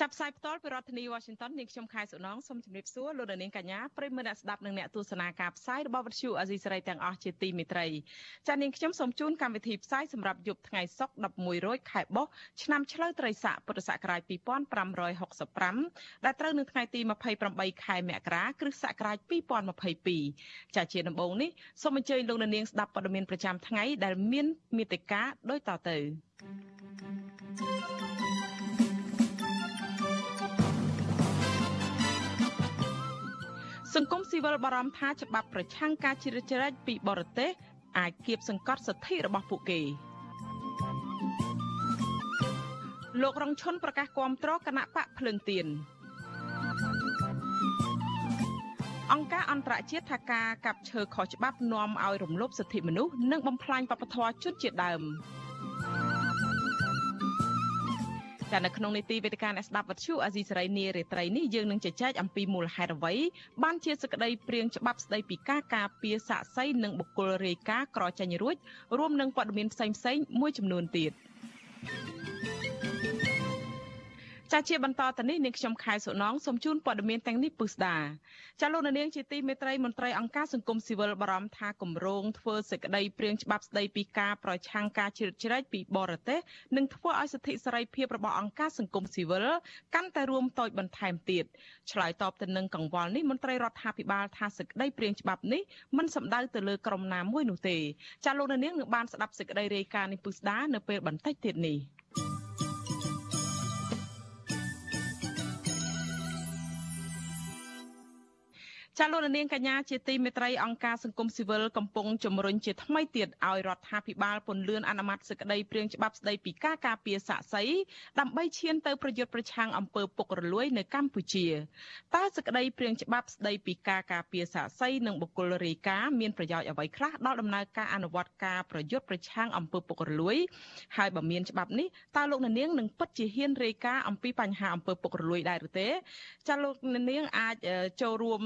ចាប់ផ្សាយផ្ទាល់ពីរដ្ឋធានី Washington នាងខ្ញុំខែសុណងសូមជម្រាបសួរលោកនាងកញ្ញាប្រិយមិត្តអ្នកស្ដាប់និងអ្នកទស្សនាការផ្សាយរបស់វិទ្យុអាស៊ីសេរីទាំងអស់ជាទីមេត្រីចា៎នាងខ្ញុំសូមជូនកម្មវិធីផ្សាយសម្រាប់យប់ថ្ងៃសុក្រ11រោចខែបុស្សឆ្នាំឆ្លូវត្រីស័កពុទ្ធសករាជ2565ដែលត្រូវនៅថ្ងៃទី28ខែមករាគ្រិស្តសករាជ2022ចា៎ជាដំបូងនេះសូមអញ្ជើញលោកនាងស្ដាប់ព័ត៌មានប្រចាំថ្ងៃដែលមានមេតិការដូចតទៅ thank you សង្គមស៊ីវិលបារម្ភថាច្បាប់ប្រឆាំងការជ្រៀតជ្រែកពីបរទេសអាចគៀបសង្កត់សិទ្ធិរបស់ពួកគេលោករងឈុនប្រកាសគាំទ្រគណៈបកភ្លើងទៀនអង្គការអន្តរជាតិថាការកាប់ឈើខុសច្បាប់នាំឲ្យរំលោភសិទ្ធិមនុស្សនិងបំផ្លាញវប្បធម៌ជនជាតិដើម ចានៅក្នុងនីតិវេទិកាអ្នកស្ដាប់វិទ្យុអាស៊ីសេរីនារាត្រីនេះយើងនឹងជជែកអំពីមូលហេតុអ្វីបានជាសក្តីព្រៀងច្បាប់ស្តីពីការការពារសាកសីនិងបុគ្គលរាយការណ៍ក្រចាញ់រួចរួមនឹងព័ត៌មានផ្សេងៗមួយចំនួនទៀត ចាជាបន្តទៅនេះនាងខ្ញុំខែសុណងសូមជូនព័ត៌មានទាំងនេះពុស្ដាចាលោកនាងជាទីមេត្រីមន្ត្រីអង្គការសង្គមស៊ីវិលបារម្ភថាគម្រោងធ្វើសេចក្តីព្រាងច្បាប់ស្តីពីការប្រឆាំងការជ្រៀតជ្រែកពីបរទេសនឹងធ្វើឲ្យសិទ្ធិសេរីភាពរបស់អង្គការសង្គមស៊ីវិលកាន់តែរួមតូចបន្ថែមទៀតឆ្លើយតបទៅនឹងកង្វល់នេះមន្ត្រីរដ្ឋាភិបាលថាសេចក្តីព្រាងច្បាប់នេះមិនសំដៅទៅលើក្រុមណាមួយនោះទេចាលោកនាងនឹងបានស្ដាប់សេចក្តីរាយការណ៍នេះពុស្ដានៅពេលបន្តិចទៀតនេះ ចាលោកនាងកញ្ញាជាទីមេត្រីអង្គការសង្គមស៊ីវិលកំពុងជំរុញជាថ្មីទៀតឲ្យរដ្ឋាភិបាលពន្លឿនអនុម័តសេចក្តីព្រាងច្បាប់ស្តីពីការការពារសាក់សីដើម្បីឈានទៅប្រយុទ្ធប្រឆាំងអំពើពុករលួយនៅកម្ពុជាតើសេចក្តីព្រាងច្បាប់ស្តីពីការការពារសាក់សីនិងបុគ្គលរាយការណ៍មានប្រយោជន៍អ្វីខ្លះដល់ដំណើរការអនុវត្តការប្រយុទ្ធប្រឆាំងអំពើពុករលួយ ហើយបើមានច្បាប់នេះតើលោកនាងនឹងពិតជាហ៊ានរាយការណ៍អំពីបញ្ហាអំពើពុករលួយដែរឬទេចាលោកនាងអាចចូលរួម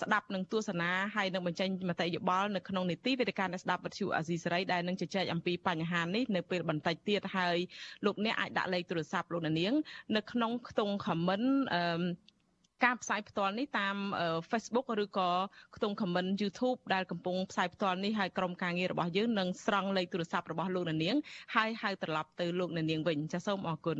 ស្ដាប់និងទស្សនាហើយនឹងបញ្ចេញមតិយោបល់នៅក្នុងនីតិវេទិកាអ្នកស្ដាប់វិទ្យុអាស៊ីសេរីដែលនឹងជជែកអំពីបញ្ហានេះនៅពេលបន្តិចទៀតហើយលោកអ្នកអាចដាក់លេខទូរស័ព្ទលោកនាង នៅក្នុងខ្ទង់ comment អឺការផ្សាយផ្ទាល់នេះតាម Facebook ឬក៏ខ្ទង់ comment YouTube ដែលកំពុងផ្សាយផ្ទាល់នេះហើយក្រុមការងាររបស់យើងនឹងស្រង់លេខទូរស័ព្ទរបស់លោកនាងហើយហៅត្រឡប់ទៅលោកនាងវិញចាសសូមអរគុណ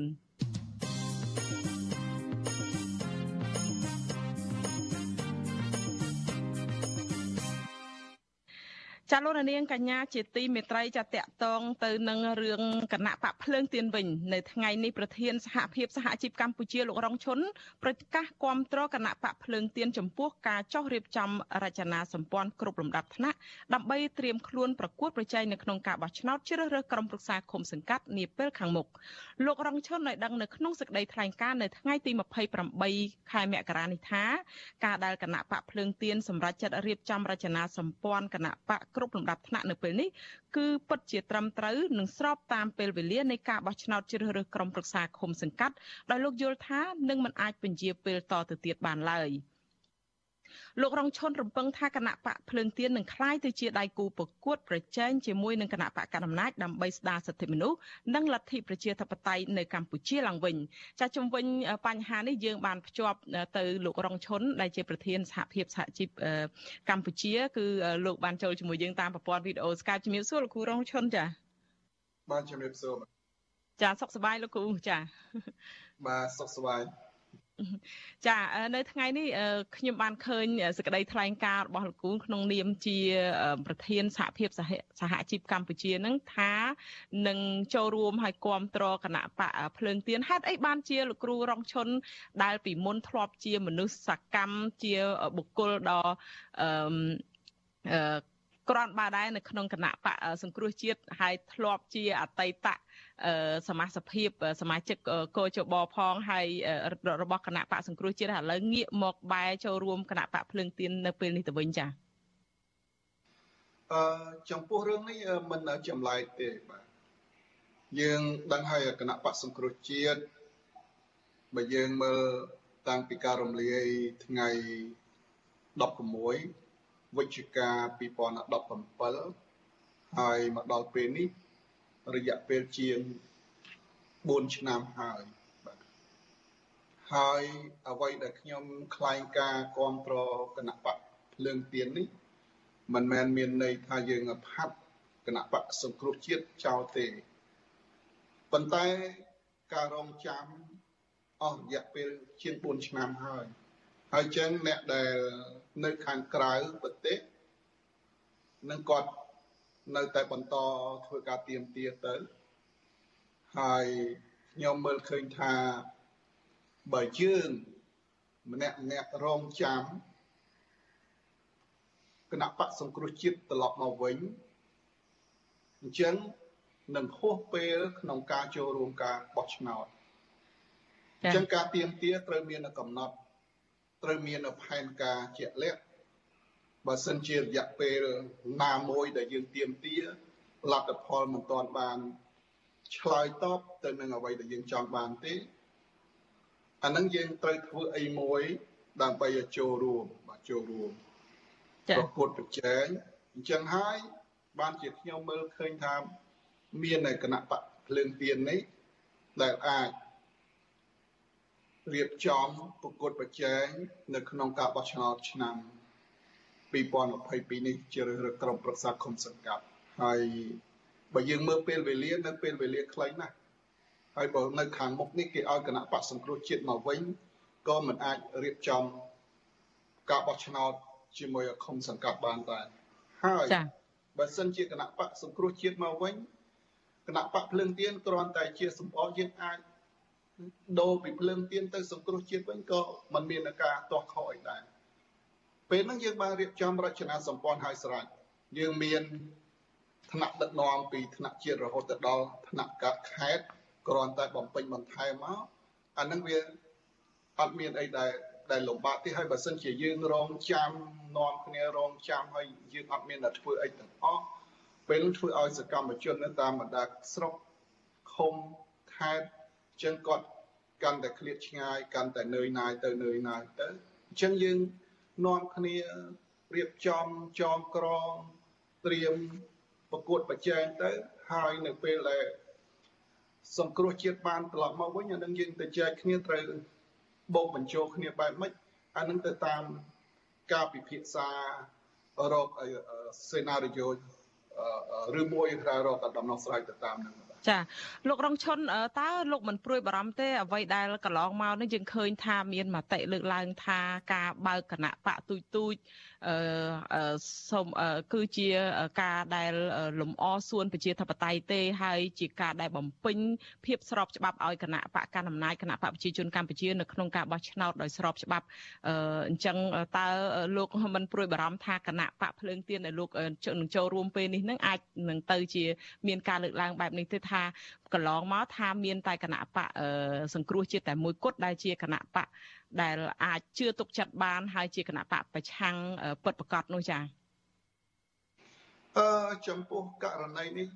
ចាលោកនាងកញ្ញាជាទីមេត្រីចាតកតងទៅនឹងរឿងគណៈបកភ្លើងទៀនវិញនៅថ្ងៃនេះប្រធានសហភាពសហជីពកម្ពុជាលោករងឈុនប្រកាសគាំទ្រគណៈបកភ្លើងទៀនចំពោះការចោះរៀបចំរចនាសម្ព័ន្ធគ្រប់លំដាប់ថ្នាក់ដើម្បីត្រៀមខ្លួនប្រកួតប្រជែងនៅក្នុងការបោះឆ្នោតជ្រើសរើសក្រុមប្រឹក្សាឃុំសង្កាត់នាពេលខាងមុខលោករងឈុនឲ្យដឹងនៅក្នុងសេចក្តីថ្លែងការណ៍នៅថ្ងៃទី28ខែមករានេះថាការដែលគណៈបកភ្លើងទៀនសម្រាប់ចាត់រៀបចំរចនាសម្ព័ន្ធគណៈបកគ្រប់លំដាប់ថ្នាក់នៅពេលនេះគឺពិតជាត្រឹមត្រូវនិងស្របតាមពេលវេលានៃការបោះឆ្នោតជ្រើសរើសក្រុមប្រឹក្សាឃុំសង្កាត់ដោយលោកយល់ថានឹងមិនអាចពន្យាពេលតទៅទៀតបានឡើយ។ លោករងឈុនរំពឹងថាគណៈបកភ្លើងទៀននឹងក្លាយទៅជាដៃគូប្រកួតប្រជែងជាមួយនឹងគណៈបកកណ្ដាលអំណាចដើម្បីស្ដារសិទ្ធិមនុស្សនិងលទ្ធិប្រជាធិបតេយ្យនៅកម្ពុជាឡើងវិញចាជំវិញបញ្ហានេះយើងបានភ្ជាប់ទៅលោករងឈុនដែលជាប្រធានសហភាពសហជីពកម្ពុជាគឺលោកបានចូលជាមួយយើងតាមប្រព័ន្ធវីដេអូ Skype ជំរាបសួរលោកគ្រូរងឈុនចាបាទជំរាបសួរចាសុខសប្បាយលោកគ្រូចាបាទសុខសប្បាយ ចានៅថ្ងៃនេះខ្ញុំបានឃើញសេចក្តីថ្លែងការណ៍របស់លោកគូក្នុងនាមជាប្រធានសហភាពសហជីពកម្ពុជានឹងថានឹងចូលរួមឲ្យគ្រប់គ្រងគណៈបកភ្លើងទៀនហេតុអីបានជាលោកគ្រូរងឈុនដែលពីមុនធ្លាប់ជាមនុស្សសកម្មជាបុគ្គលដ៏អឺក្រាន់បើដែរនៅក្នុងគណៈបកសង្គ្រោះជាតិហើយធ្លាប់ជាអតីត សមាជិកភាពសមាជិកកោជបផងហើយរបស់គណៈបកសង្គ្រោះជាតិឥឡូវងាកមកបែរចូលរួមគណៈបកភ្លើងទៀននៅពេលនេះទៅវិញចា៎អឺចំពោះរឿងនេះមិនចម្លែកទេបាទយើងដឹងហើយគណៈបកសង្គ្រោះជាតិបើយើងមើលតាំងពីការរំលាយថ្ងៃ16វិច្ឆិកា2017ហើយមកដល់ពេលនេះ រយៈពេលជាង4ឆ្នាំហើយបាទហើយអ្វីដែលខ្ញុំថ្លែងការគ្រប់គ្រងគណៈបកភ្លើងទៀននេះមិនមែនមានន័យថាយើងផាត់គណៈបកសង្គ្រោះជាតិចោលទេប៉ុន្តែការរងចាំអស់រយៈពេលជាង4ឆ្នាំហើយហើយចឹងអ្នកដែលនៅខាងក្រៅប្រទេសនឹងគាត់ នៅតែបន្តធ្វើការទៀមទាទៅហើយខ្ញុំមើលឃើញថាបើយើងម្នាក់ម្នាក់រងចាំគណៈបកសង្គ្រោះជាតិត្រឡប់មកវិញអញ្ចឹងនឹងហួសពេលក្នុងការចូលរួមការបោះឆ្នោតអញ្ចឹងការទៀមទាត្រូវមានកំណត់ត្រូវមានផែនការជាក់លាក់ បើសិនជារយៈពេលណាមួយដែលយើងទៀមទាលទ្ធផលមិនទាន់បានឆ្លើយតបទៅនឹងអ្វីដែលយើងចង់បានទេអានឹងយើងត្រូវធ្វើអីមួយដើម្បីឲ្យចូលរួមបាទចូលរួមប្រកួតប្រជែងអញ្ចឹងហើយបានជាខ្ញុំមើលឃើញថាមាននៅគណៈបកភ្លើងទៀននេះដែលអាចរៀបចំប្រកួតប្រជែងនៅក្នុងការបោះឆ្នោតឆ្នាំ 2022នេះជារើសរើសក្រុមប្រឹក្សាគុំសង្កាត់ហើយបើយើងមើលពេលវេលានៅពេលវេលាខ្លីណាស់ហើយបើនៅខាងមុខនេះគេឲ្យគណៈបកសង្គ្រោះជាតិមកវិញក៏មិនអាចរៀបចំការបោះឆ្នោតជាមួយគុំសង្កាត់បានដែរហើយបើសិនជាគណៈបកសង្គ្រោះជាតិមកវិញគណៈបកភ្លើងទៀនគ្រាន់តែជាសម្បកយើងអាចដូរពីភ្លើងទៀនទៅសង្គ្រោះជាតិវិញក៏มันមានការទាស់ខុសអីដែរ ពេលហ្នឹងយើងបានរៀបចំរចនាសម្ព័ន្ធឲ្យស្រេចយើងមានថ្នាក់ដឹកនាំពីថ្នាក់ជាតិរហូតទៅដល់ថ្នាក់កាត់ខេត្តគ្រាន់តែបំពេញបន្ថែមមកអាហ្នឹងវាអត់មានអីដែលដែលលំបាកទេហើយបើសិនជាយើងរងចាំនាំគ្នារងចាំហើយយើងអត់មានតែធ្វើអីទាំងអស់ពេលធ្វើឲ្យសកម្មជននៅតាមបណ្ដាស្រុកឃុំខេត្តចឹងគាត់កាន់តែឃ្លាតឆ្ងាយកាន់តែនឿយណាយទៅនឿយណាយទៅអញ្ចឹងយើង នាំគ្នារៀបចំចងក្រងត្រៀមប្រកួតប្រជែងទៅហើយនៅពេលដែលសង្គ្រោះជាតិបានត្រឡប់មកវិញអានឹងយើងទៅចែកគ្នាត្រូវបូកបញ្ចូលគ្នាបែបម៉េចអានឹងទៅតាមការពិភាក្សារកសេណារីយ៉ូឬមួយក្រៅរកដំណោះស្រាយទៅតាមនឹង ចាលោករងឈុនតើលោកមិនព្រួយបារម្ភទេអ្វីដែលកន្លងមកនេះយើងឃើញថាមានមតិលើកឡើងថាការបើកគណៈបកទូចទូចអឺ សូមគឺជាការដែលលំអសួនប្រជាធិបតេយ្យទេហើយជាការដែលបំពេញភាពស្របច្បាប់ឲ្យគណៈបកកណ្ដាលអំណាចគណៈបកប្រជាជនកម្ពុជានៅក្នុងការបោះឆ្នោតដោយស្របច្បាប់អញ្ចឹងតើលោកមិនព្រួយបារម្ភថាគណៈបកភ្លើងទៀនដែលលោកនឹងចូលរួមពេលនេះនឹងអាចនឹងទៅជា មានការលើកឡើងបែបនេះទេថា កន្លងមកថាមានតែគណៈបកសង្គ្រោះជាតិតែមួយគត់ដែលជាគណៈបកដែលអាចជឿទុកចិត្តបាន ហើយជាគណៈបកប្រឆាំងពិតប្រកបនោះចា៎អឺចំពោះករណីនេះ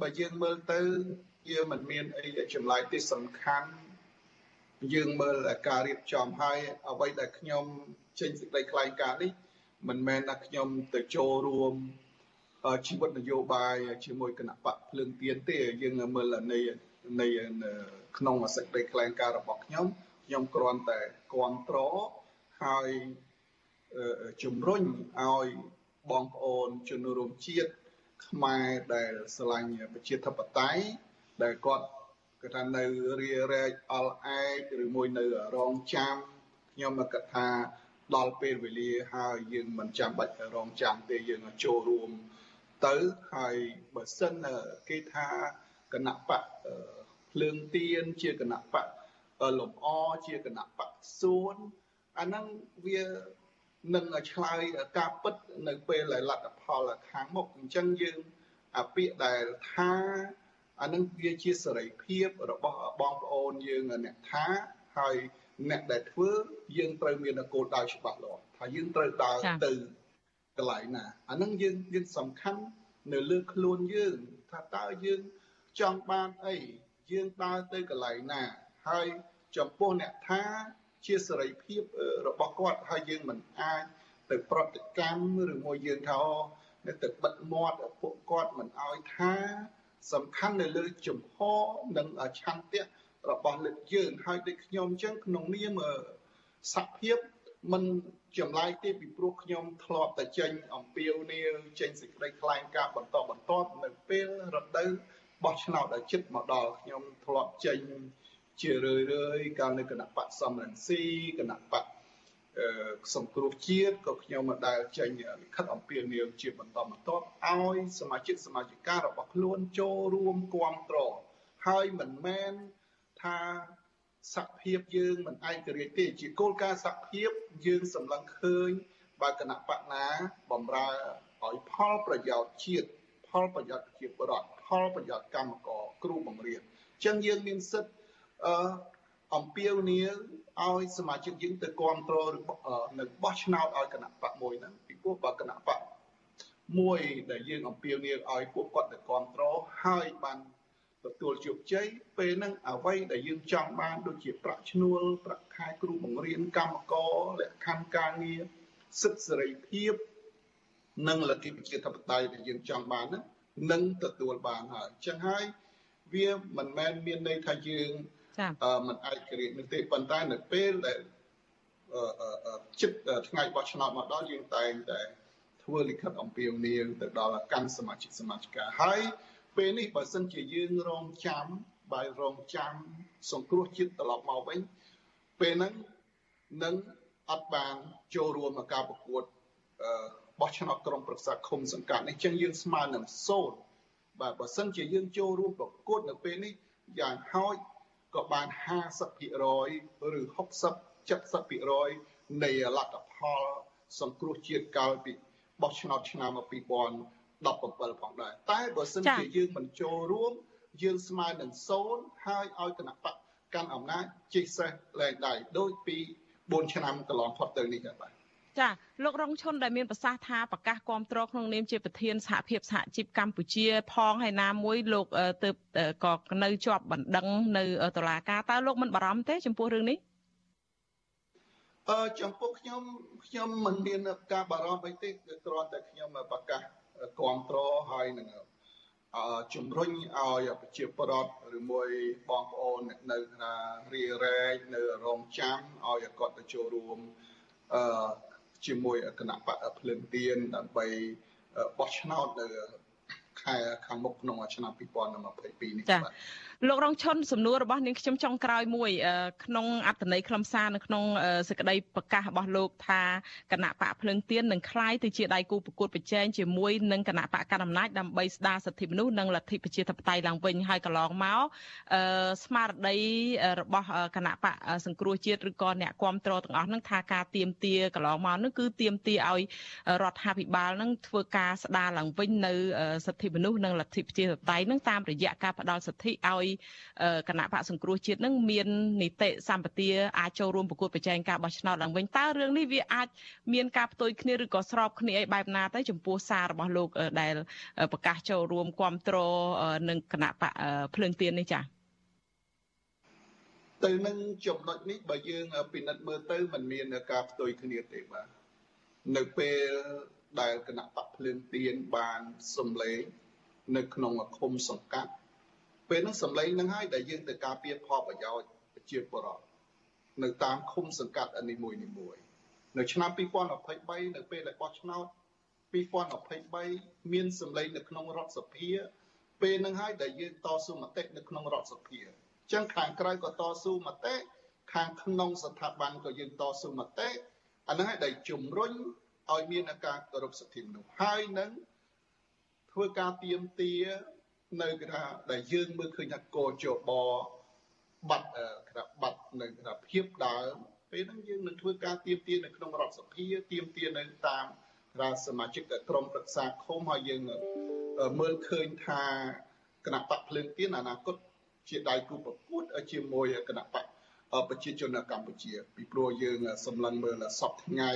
បើយើងមើលទៅវាមិនមានអីចម្លែកទេសំខាន់យើងមើលការរៀបចំហើយអ្វីដែលខ្ញុំចេញសេចក្តីថ្លែងការណ៍នេះមិនមែនថាខ្ញុំទៅចូលរួម ជីវិតនយោបាយជាមួយគណៈបកភ្លើងទៀនទេយើងមើលនៃនៃក្នុងសេចក្តីថ្លែងការណ៍របស់ខ្ញុំខ្ញុំគ្រាន់តែគ្រប់គ្រងហើយជំរុញឲ្យបងប្អូនជនរួមជាតិខ្មែរដែលស្រឡាញ់ប្រជាធិបតេយ្យដែលគាត់គឺថានៅរារែកអល់ឯកឬមួយនៅរងចាំខ្ញុំមកគិតថាដល់ពេលវេលាហើយយើងមិនចាំបាច់រងចាំទេយើងចូលរួម ទៅហើយបើសិនគេថាគណៈបកភ្លើងទៀនជាគណៈបកលំអជាគណៈបកសួនអាហ្នឹងវានឹងឆ្លើយការពិតនៅពេលដែលលទ្ធផលខាងមុខអញ្ចឹងយើងអាពាក្យដែលថាអានឹងវាជាសេរីភាពរបស់បងប្អូនយើងអ្នកថាហើយអ្នកដែលធ្វើយើងត្រូវមានគោលដៅច្បាស់លាស់ថាយើងត្រូវដើរទៅ កន្លែងណាអានឹងយើងយើងសំខាន់នៅលើខ្លួនយើង ថាតើយើងចង់បានអីយើងដើរទៅកន្លែងណា ហើយចំពោះអ្នកថាជាសេរីភាពរបស់គាត់ហើយយើងមិនអាចទៅប្រតិកម្មឬមួយយើងថានៅទៅបិទមាត់ពួកគាត់មិនអោយថា សំខាន់នៅលើជំហរនិងឆន្ទៈរបស់លើកយើងហើយដូចខ្ញុំអញ្ចឹងក្នុងនាមសភាពមិន ចម្លើយទេពីព្រោះខ្ញុំធ្លាប់តែចេញអំពាវនាវចេញសេចក្តីថ្លែងការណ៍បន្តបន្តនៅពេលរដូវបោះឆ្នោតដល់ជិតមកដល់ខ្ញុំធ្លាប់ចេញជារឿយរឿយកាលនៅគណៈបកសំរងស៊ីគណៈបកសង្គ្រោះជាតិក៏ខ្ញុំមកដែលចេញលិខិតអំពាវនាវជាបន្តបន្ទាប់ឲ្យសមាជិកសមាជិការបស់ខ្លួនចូលរួមគ្រប់គ្រងហើយមិនមែនថាសភាពយើងមិនឯករាជ្យទេជាគោលការណ៍សភាព យើងសម្លឹងឃើញបើគណៈបកណាបំរើឲ្យផលប្រយោជន៍ជាតិផលប្រយោជន៍ជាបរដ្ឋផលប្រយោជន៍កម្មករគ្រូបង្រៀនអញ្ចឹងយើងមានសិទ្ធិអឺអំពាវនាវឲ្យសមាជិកយើងទៅគ្រប់គ្រងនៅបោះឆ្នោតឲ្យគណៈបកមួយហ្នឹងពីព្រោះបើគណៈបកមួយដែលយើងអំពាវនាវឲ្យពួកគាត់ទៅគ្រប់គ្រងហើយបាន ទទួលជោគជ័យពេលហ្នឹងអ្វីដែលយើងចង់បានដូចជាប្រាក់ឈ្នួលប្រាក់ខែគ្រូបង្រៀនកម្មករលក្ខខណ្ឌការងារសិទ្ធិសេរីភាពនិងលទ្ធិប្រជាធិបតេយ្យដែលយើងចង់បានហ្នឹងនឹងទទួលបានហើយអញ្ចឹងហើយវាមិនមែនមានន័យថាយើងចា៎មិនអាចក្រៀតនោះទេប៉ុន្តែនៅពេលដែលចិត្តថ្ងៃបោះឆ្នោតមកដល់យើងតែងតែធ្វើលិខិតអំពាវនាវទៅដល់កម្មសមាជិកសមាជិកាហើយ ពេលនេះបើសិនជាយើងរងចាំបើរងចាំសង្គ្រោះជាតិត្រឡប់មកវិញពេលហ្នឹងនឹងអត់បានចូលរួមក្នុងការប្រកួតបោះឆ្នោតក្រុមប្រឹក្សាឃុំសង្កាត់នេះចឹងយើងស្មើនឹង0បាទបើសិនជាយើងចូលរួមប្រកួតនៅពេលនេះយ៉ាងហោចក៏បាន50%ឬ60 70%នៃលទ្ធផលសង្គ្រោះជាតិកាលពីបោះឆ្នោតឆ្នាំ 2017ផងដែរតែបើសិនជាយើងមិនចូលរួមយើងស្មើនឹង0ហើយឲ្យគណៈបកកាន់អំណាចជិះសេះលែងដៃដោយពី4ឆ្នាំកន្លងផុតទៅនេះបាទចាលោករងឈុនដែលមានប្រសាសន៍ថាប្រកាសគាំទ្រក្នុងនាមជាប្រធានសហភាពសហជីពកម្ពុជា ផងហើយណាមួយលោកទៅក៏នៅជាប់បណ្ដឹងនៅតុលាការតើលោកមិនបារម្ភទេចំពោះរឿងនេះអឺចំពោះខ្ញុំខ្ញុំមិនមានការបារម្ភអីទេគឺគ្រាន់តែខ្ញុំប្រកាស គាំទ្រហើយនឹងអឺជំរុញឲ្យប្រជាពលរដ្ឋឬមួយបងប្អូនអ្នកនៅថារីរែកនៅរងចាំឲ្យគាត់ទៅចូលរួមអឺជាមួយគណៈបកភ្លើងទៀនដើម្បីបោះឆ្នោតនៅខែខាងមុខក្នុងឆ្នាំ2022នេះបាទលោករងឈុនសំណួររបស់នាងខ្ញុំចុងក្រោយមួយក្នុងអត្តន័យខ្លឹមសារនៅក្នុងសេចក្តីប្រកាសរបស់លោកថាគណៈបកភ្លឹងទៀននឹងคล้ายទៅជាដៃគូប្រកួតប្រជែងជាមួយនឹងគណៈបកកណ្ដាលអំណាចដើម្បីស្ដារសិទ្ធិមនុស្សនិងលទ្ធិប្រជាធិបតេយ្យឡើងវិញហើយកន្លងមកស្មារតីរបស់គណៈបកសង្គ្រោះជាតិឬក៏អ្នកគ្រប់គ្រងទាំងអស់ហ្នឹងថាការទៀមទាកន្លងមកហ្នឹងគឺទៀមទាឲ្យរដ្ឋាភិបាលហ្នឹងធ្វើការស្ដារឡើងវិញនៅសិទ្ធិមនុស្សនិងលទ្ធិប្រជាធិបតេយ្យហ្នឹងតាមរយៈការផ្ដល់សិទ្ធិឲ្យ គណៈបកសង្គ្រោះជាតិនឹងមាននីតិសម្បទាអាចចូលរួមប្រកួតប្រជែងការបោះឆ្នោតឡើងវិញតើរឿងនេះវាអាចមានការផ្ទុយគ្នាឬក៏ស្របគ្នាអីបែបណាទៅចំពោះសាររបស់លោកដែលប្រកាសចូលរួមគ្រប់គ្រងនឹងគណៈបកភ្លើងទៀននេះចា៎ទៅនឹងចំណុចនេះបើយើងពិនិត្យមើលទៅมันមានការផ្ទុយគ្នាទេបាទនៅពេលដែលគណៈបកភ្លើងទៀនបានសម្លេងនៅក្នុងឃុំសង្កាត់ ពេលហ្នឹងសម្លេងហ្នឹងហើយដែលយើងទៅការពារផលប្រយោជន៍ប្រជាពលរដ្ឋនៅតាមឃុំសង្កាត់នីមួយនីមួយនៅឆ្នាំ2023នៅពេលដែលបោះឆ្នោត2023មានសម្លេងនៅក្នុងរដ្ឋសភា ពេលហ្នឹងហើយដែលយើងតស៊ូមតិនៅក្នុងរដ្ឋសភាអញ្ចឹងខាងក្រៅក៏តស៊ូមតិខាងក្នុងស្ថាប័នក៏យើងតស៊ូមតិអាហ្នឹងហើយដែលជំរុញឲ្យមានការគោរពសិទ្ធិមនុស្សហើយនឹងធ្វើការទៀមទា នៅគេថាដែលយើងមើលឃើញថាកោជបបាត់គេថាបាត់នៅគេថាភាពដើមពេលហ្នឹងយើងនឹងធ្វើការទៀមទានៅក្នុងរដ្ឋសភាទៀមទានៅតាមរាសមាជិកក្រុមប្រឹក្សាឃុំហើយយើងមើលឃើញថាគណៈបកភ្លើងទៀនអនាគតជាដៃគូប្រកួតជាមួយគណៈបកប្រជាជនកម្ពុជា ពីព្រោះយើងសម្លឹងមើលសពថ្ងៃ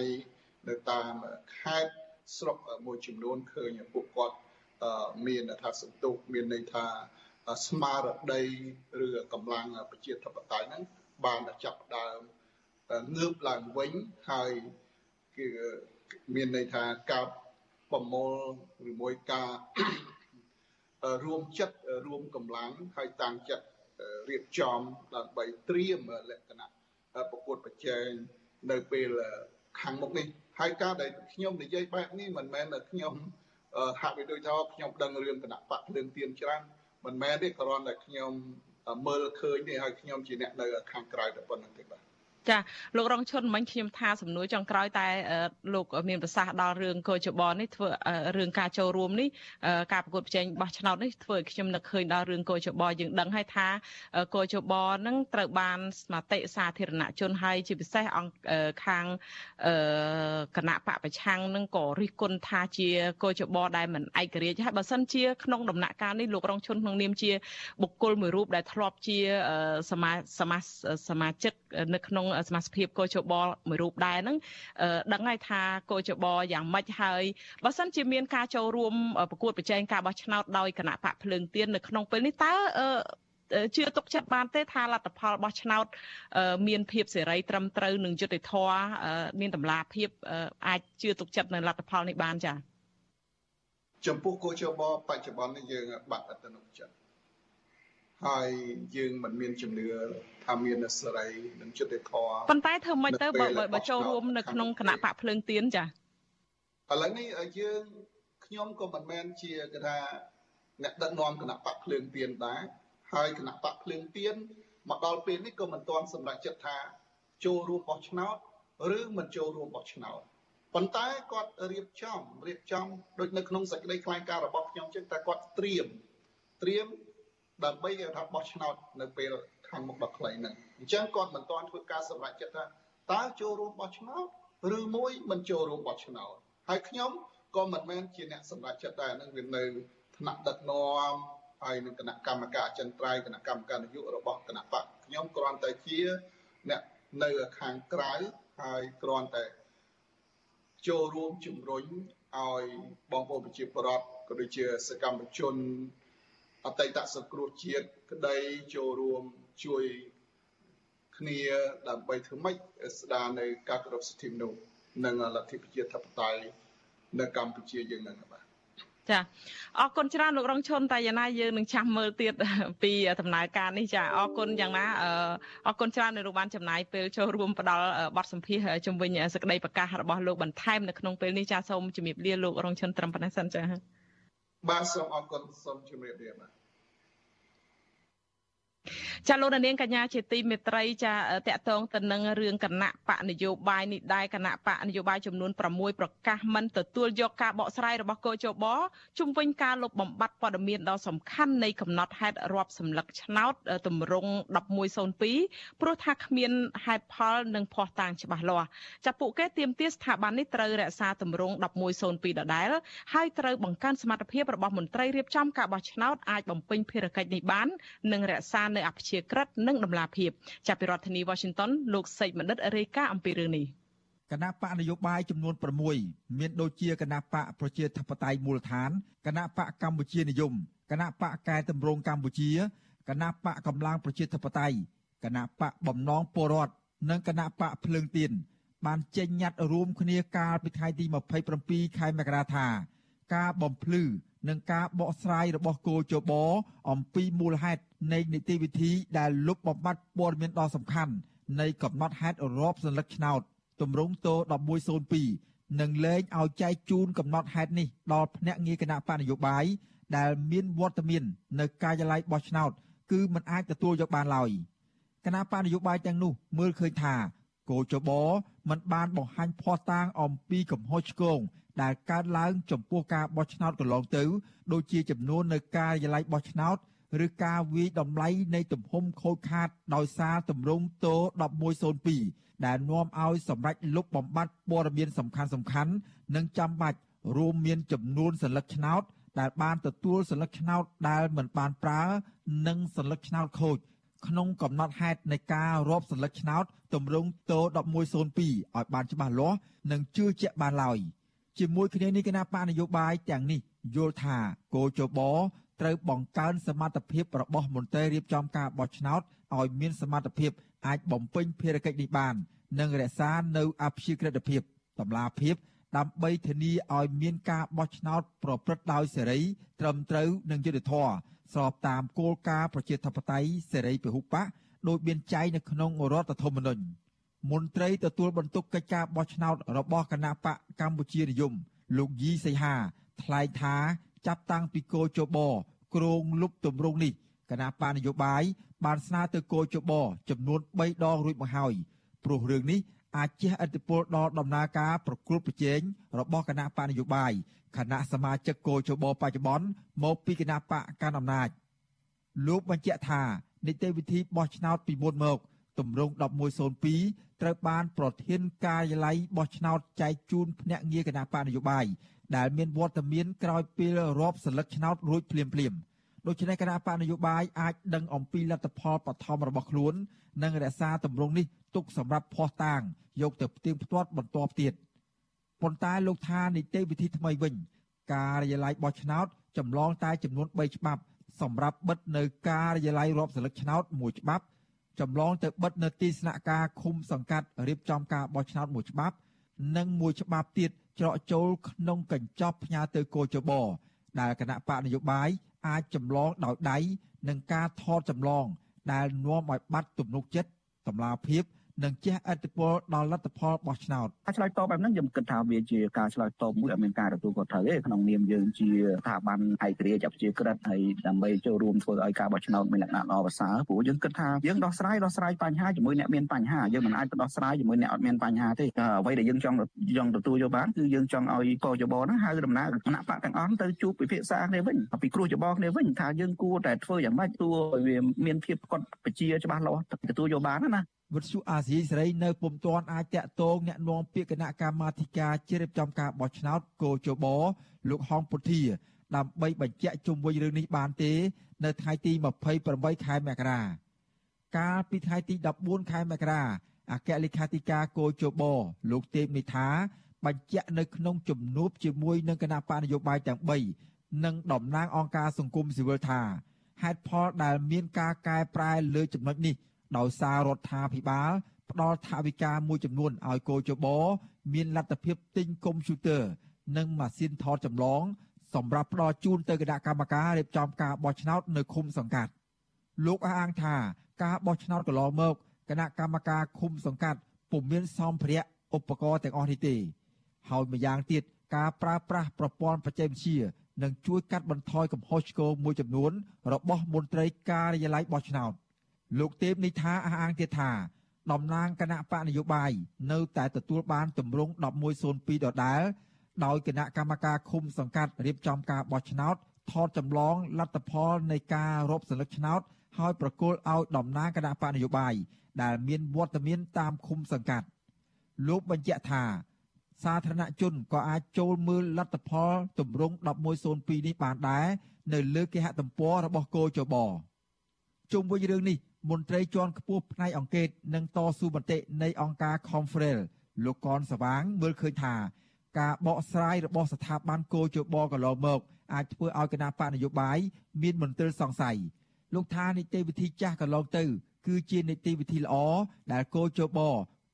នៅតាមខេត្តស្រុកមួយចំនួនឃើញពួកគាត់ មានថាសន្ទុះមានន័យថាស្មារតីឬកម្លាំងប្រជាធិបតេយ្យហ្នឹងបានចាប់ដើមងើបឡើងវិញហើយគឺមានន័យថាការប្រមូលឬមួយការរួមចិត្តរួមកម្លាំងហើយតាំងចិត្តរៀបចំដើម្បីត្រៀមលក្ខណៈប្រកួតប្រជែងនៅពេលខាងមុខនេះហើយការដែលខ្ញុំនិយាយបែបនេះមិនមែនខ្ញុំ ហាក់បីដូចថាខ្ញុំដឹងរឿងគណៈបកភ្លើងទៀនច្រើនមិនមែនទេគ្រាន់តែខ្ញុំមើលឃើញទេហើយខ្ញុំជាអ្នកនៅខាងក្រៅតែប៉ុណ្្នឹងទេបាទ ចាលោករងឈុនមិញខ្ញុំថាសំណួរចុងក្រោយតែលោកមានប្រសាសន៍ដល់រឿងកោចបនេះធ្វើរឿងការចូលរួមនេះការប្រកួតប្រជែងបោះឆ្នោតនេះធ្វើឲ្យខ្ញុំនឹកឃើញដល់រឿងកោចបយើងដឹងហើយថាកោចបនឹងត្រូវបានមតិសាធារណជនហើយជាពិសេសអង្គខាងគណៈបពប្រឆាំងនឹងក៏រិះគន់ថាជាកោចបដែលមិនឯករាជ្យហើយបើសិនជាក្នុងដំណាក់កាលនេះលោករងឈុនក្នុងនាមជាបុគ្គលមួយរូបដែលធ្លាប់ជាសមាសមាសមាជិកនៅក្នុងសមាជិកកោជបមួយរូបដែរហ្នឹងដឹងហើយថាកោជបយ៉ាងម៉េចហើយបើសិនជាមានការចូលរួមប្រកួតប្រជែងការបោះឆ្នោតដោយគណៈបកភ្លើងទៀននៅក្នុងពេលនេះតើជឿទុកចិត្តបានទេថាលទ្ធផលបោះឆ្នោតមានភាពសេរីត្រឹមត្រូវនិងយុត្តិធម៌មានតម្លាភាពអាចជឿទុកចិត្តនៅលទ្ធផលនេះបានចា៎ចំពោះកោជបបច្ចុប្បន្ននេះយើងបាត់អត្តនុចិត្ត ហើយយើងមិនមានជំនឿថាមានសេរីនិងយុត្តិធម៌ប៉ុន្តែធ្វើម៉េចទៅបើបើចូលរួមនៅក្នុងគណៈបកភ្លើងទៀនចាឥឡូវនេះយើងខ្ញុំក៏មិនមែនជាគេថាអ្នកដឹកនាំគណៈបកភ្លើងទៀនដែរហើយគណៈបកភ្លើងទៀនមកដល់ពេលនេះក៏មិនទាន់សម្រេចចិត្តថាចូលរួមបោះឆ្នោតឬមិនចូលរួមបោះឆ្នោតប៉ុន្តែគាត់រៀបចំរៀបចំដូចនៅក្នុងសេចក្តីថ្លែងការណ៍របស់ខ្ញុំចឹងតែគាត់ត្រៀមត្រៀម ដើម្បីគេថាបោះឆ្នោតនៅពេលខាងមុខដ៏ខ្លីហ្នឹងអញ្ចឹងគាត់មិនទាន់ធ្វើការសម្រេចចិត្តថាតើចូលរួមបោះឆ្នោតឬមួយមិនចូលរួមបោះឆ្នោតហើយខ្ញុំក៏មិនមែនជាអ្នកសម្រេចចិត្តដែរនឹងវានៅថ្នាក់ដឹកនាំហើយនឹងគណៈកម្មការអចិន្ត្រៃយ៍គណៈកម្មការនយោបាយរបស់គណៈបកខ្ញុំគ្រាន់តែជាអ្នកនៅខាងក្រៅហើយគ្រាន់តែចូលរួមជំរុញឲ្យបងប្អូនប្រជាពលរដ្ឋក៏ដូចជាសកម្មជន អតីតសង្គ្រោះជាតិក្តីចូលរួមជួយគ្នាដើម្បីធ្វើម៉េចស្ដារនៅការគោរពសិទ្ធិមនុស្សនិងលទ្ធិប្រជាធិបតេយ្យនៅកម្ពុជាយើងនឹងបាទចាអរគុណច្រើនលោករងឈុនតែយ៉ាងណាយើងនឹងចាំមើលទៀតពីដំណើរការនេះចាអរគុណយ៉ាងណាអរគុណច្រើននៅលោកបានចំណាយពេលចូលរួមផ្ដល់បទសម្ភាសជំវិញសេចក្តីប្រកាសរបស់លោកបន្ថែមនៅក្នុងពេលនេះចាសូមជំរាបលាលោករងឈុនត្រឹមប៉ុណ្ណេះសិនចា បាទសូមអរគុណសូមជម្រាបលាបាទ ចាលោកនាងកញ្ញាជាទីមេត្រីចាតកតងទៅនឹងរឿងគណៈបកនយោបាយនេះដែរគណៈបកនយោបាយចំនួន6ប្រកាសមិនទទួលយកការបកស្រាយរបស់កោជបជុំវិញការលុបបំបាត់ព័ត៌មានដ៏សំខាន់នៃកំណត់ហេតុរាប់សម្លឹកឆ្នោតតម្រង់1102ព្រោះថាគ្មានហេតុផលនិងភ័ស្តុតាងច្បាស់លាស់ចាពួកគេទាមទារស្ថាប័ននេះត្រូវរក្សាតម្រង់1102ដដែលហើយត្រូវបង្កើនសមត្ថភាពរបស់មន្ត្រីរៀបចំការបោះឆ្នោតអាចបំពេញភារកិច្ចនេះបាននិងរក្សានៅអព្យាក្រឹតនិងដំណាភាពចាប់ពីរដ្ឋធានី Washington លោកសេកបណ្ឌិតរាយការណ៍អំពីរឿងនេះគណៈបកនយោបាយចំនួន6មានដូចជាគណៈបកប្រជាធិបតេយ្យមូលដ្ឋានគណៈបកកម្ពុជានិយមគណៈបកកែតម្រង់កម្ពុជាគណៈបកកម្លាំងប្រជាធិបតេយ្យគណៈបកបំណងពលរដ្ឋនិងគណៈបកភ្លើងទៀនបានចេញញត្តិរួមគ្នាកាលពីថ្ងៃទី27ខែមករាថា ការបំភ្លឺ និងការបកស្រាយរបស់គោចបអំពីមូលហេតុនៃនីតិវិធីដែលលុបបំបាត់ព័ត៌មានដ៏សំខាន់នៃកំណត់ហេតុរាប់សន្លឹកឆ្នោតទម្រង់ត1102និងលែងឲ្យចែកជូនកំណត់ហេតុនេះដល់ភ្នាក់ងារគណៈបកនយោបាយដែលមានវត្តមាននៅការិយាល័យបោះឆ្នោតគឺមិនអាចទទួលយកបានឡើយគណៈបកនយោបាយទាំងនោះមើលឃើញថាគោចបមិនបានបង្ហាញភ័ស្តុតាងអំពីកំហុសឆ្គង ដែលកើតឡើងចំពោះការបោះឆ្នោតកន្លងទៅ ដូចជាចំនួននៅការិយាល័យបោះឆ្នោតឬការវាយតម្លៃនៃទំហំខូចខាតដោយសារទម្រង់ត1102ដែលនាំឲ្យសម្រេចលុបបំបាត់ព័ត៌មានសំខាន់សំខាន់និងចាំបាច់រួមមានចំនួនសន្លឹកឆ្នោត ដែលបានទទួលសន្លឹកឆ្នោតដែលមិនបានប្រើ និងសន្លឹកឆ្នោតខូចក្នុងកំណត់ហេតុនៃការរាប់សន្លឹកឆ្នោតទម្រង់ត1102ឲ្យបានច្បាស់លាស់និងជឿជាក់បានឡើយ ជាមួយគ្នានេះគណៈបកនយោបាយទាំងនេះយល់ថាគោចបត្រូវបង្កើនសមត្ថភាពរបស់មន្ត្រីរៀបចំការបោះឆ្នោតឲ្យមានសមត្ថភាពអាចបំពេញភារកិច្ចនេះបាន និងរក្សានៅអព្យាក្រឹតភាពតម្លាភាពដើម្បីធានាឲ្យមានការបោះឆ្នោតប្រព្រឹត្តដោយសេរី ត្រឹមត្រូវនិងយុត្តិធម៌ស្របតាមគោលការណ៍ប្រជាធិបតេយ្យសេរីពហុបកដោយមានចែងនៅក្នុងរដ្ឋធម្មនុញ្ញ មន្ត្រីទទួលបន្ទុកកិច្ចការបោះឆ្នោតរបស់គណៈបកកម្ពុជានិយម លោកយីសីហាថ្លែងថាចាប់តាំងពីគោចបក្រងលុបទម្រង់នេះគណៈបកនយោបាយបានស្នើទៅគោចបចំនួន3ដងរួចមកហើយព្រោះរឿងនេះអាចជះឥទ្ធិពលដល់ដំណើរការប្រគល់ប្រជែងរបស់គណៈបកនយោបាយគណៈសមាជិកគោចបបច្ចុប្បន្នមកពីគណៈបកកាន់អំណាចលោកបញ្ជាក់ថានីតិវិធីបោះឆ្នោតពីមុនមក ទម្រង់1102ត្រូវបានប្រធានការិយាល័យបោះឆ្នោតចែកជូនភ្នាក់ងារគណៈបកនយោបាយដែលមានវត្តមានក្រោយពេលរាប់សន្លឹកឆ្នោតរួចភ្លាមភ្លាមដូច្នេះគណៈបកនយោបាយអាចដឹងអំពីលទ្ធផលបឋមរបស់ខ្លួន និងរក្សាទម្រង់នេះទុកសម្រាប់ភ័ស្តុតាង យកទៅផ្ទៀងផ្ទាត់បន្តទៀតប៉ុន្តែលោកថានីតិវិធីថ្មីវិញ ការិយាល័យបោះឆ្នោតចម្លងតែចំនួន3ច្បាប់សម្រាប់បិទនៅការិយាល័យរាប់សន្លឹកឆ្នោតមួយច្បាប់ ចម្លងទៅបិទនៅទីស្នាក់ការឃុំសង្កាត់រៀបចំការបោះឆ្នោតមួយច្បាប់ និងមួយច្បាប់ទៀតច្រកចូលក្នុងកញ្ចប់ផ្ញើទៅគោចបដែលគណៈបកនយោបាយអាចចម្លងដោយដៃនិងការថតចម្លង ដែលនាំឲ្យបាត់ទំនុកចិត្តតម្លាភាព និងជះឥទ្ធិពលដល់លទ្ធផលបោះឆ្នោតការឆ្លើយតបបែបហ្នឹងខ្ញុំគិតថាវាជាការឆ្លើយតបមួយអត់មានការទទួលខុសត្រូវទេក្នុងនាមយើងជាស្ថាប័នឯករាជ្យអព្យាក្រឹតហើយដើម្បីចូលរួមធ្វើឲ្យការបោះឆ្នោតមានលក្ខណៈល្អប្រសើរព្រោះយើងគិតថាយើងដោះស្រាយដោះស្រាយបញ្ហាជាមួយអ្នកមានបញ្ហាយើងមិនអាចដោះស្រាយជាមួយអ្នកអត់មានបញ្ហាទេអ្វីដែលយើងចង់ចង់ទទួលយកបានគឺយើងចង់ឲ្យកោចបហ្នឹងហៅដំណើរគណៈបកទាំងអស់ទៅជួបពិភាក្សាគ្នាវិញពីគ្រោះច្បងគ្នាវិញថាយើងគួរតែធ្វើយ៉ាងម៉េចទោះឲ្យវាមានភាពផ្គត់បញ្ជាច្បាស់លាស់ទទួលយកបានណា វិទ្យុអាស៊ីសេរីនៅពុំទាន់អាចតាក់ទងអ្នកនាំពាក្យគណៈកម្មាធិការជ្រៀបចំការបោះឆ្នោតកោជបលោកហងពុធា ដើម្បីបញ្ជាក់ជុំវិញរឿងនេះបានទេ នៅថ្ងៃទី28ខែមករាកាលពីថ្ងៃទី14ខែមករាអគ្គលេខាធិការកោជបលោកទេពនិថាបញ្ជាក់នៅក្នុងជំនួបជាមួយនឹងគណៈបកនយោបាយទាំង3និងតំណាងអង្គការសង្គមស៊ីវិលថាហេតុផលដែលមានការកែប្រែលើចំណុចនេះ ដោយសាររដ្ឋាភិបាលផ្ដល់ថវិកាមួយចំនួនឲ្យកោជបមានលទ្ធភាពទិញកុំព្យូទ័រនិងម៉ាស៊ីនថតចម្លង សម្រាប់ផ្ដល់ជូនទៅគណៈកម្មការរៀបចំការបោះឆ្នោតនៅឃុំសង្កាត់ លោកអះអាងថាការបោះឆ្នោតកន្លងមកគណៈកម្មការឃុំសង្កាត់ពុំមានសម្ភារៈឧបករណ៍ទាំងអស់នេះទេ ហើយម្យ៉ាងទៀតការប្រើប្រាស់ប្រព័ន្ធបច្ចេកវិទ្យានឹងជួយកាត់បន្ថយកំហុសឆ្គងមួយចំនួនរបស់មន្ត្រីការិយាល័យបោះឆ្នោត លោកទេពនេះថាអះអាងទៀតថាតំណាងគណៈបកនយោបាយនៅតែទទួលបានទម្រង់1102ដដែលដោយគណៈកម្មការឃុំសង្កាត់រៀបចំការបោះឆ្នោតថតចម្លងលទ្ធផលនៃការរាប់សន្លឹកឆ្នោតហើយប្រគល់ឲ្យតំណាងគណៈបកនយោបាយដែលមានវត្តមានតាមឃុំសង្កាត់លោកបញ្ជាក់ថា សាធារណជនក៏អាចចូលមើលលទ្ធផលទម្រង់1102នេះបានដែរនៅលើគេហទំព័ររបស់គោចប ជុំវិញរឿងនេះមន្ត្រីជាន់ខ្ពស់ផ្នែកអង្គការនិងតស៊ូមតិនៃអង្គការ Confrel លោកកនសវាងមើលឃើញថា ការបកស្រាយរបស់ស្ថាប័នកោជបកន្លងមកអាចធ្វើឲ្យគណៈបកនយោបាយមានមន្ទិលសង្ស័យលោកថានីតិវិធីចាស់កន្លងទៅ គឺជានីតិវិធីល្អដែលកោជប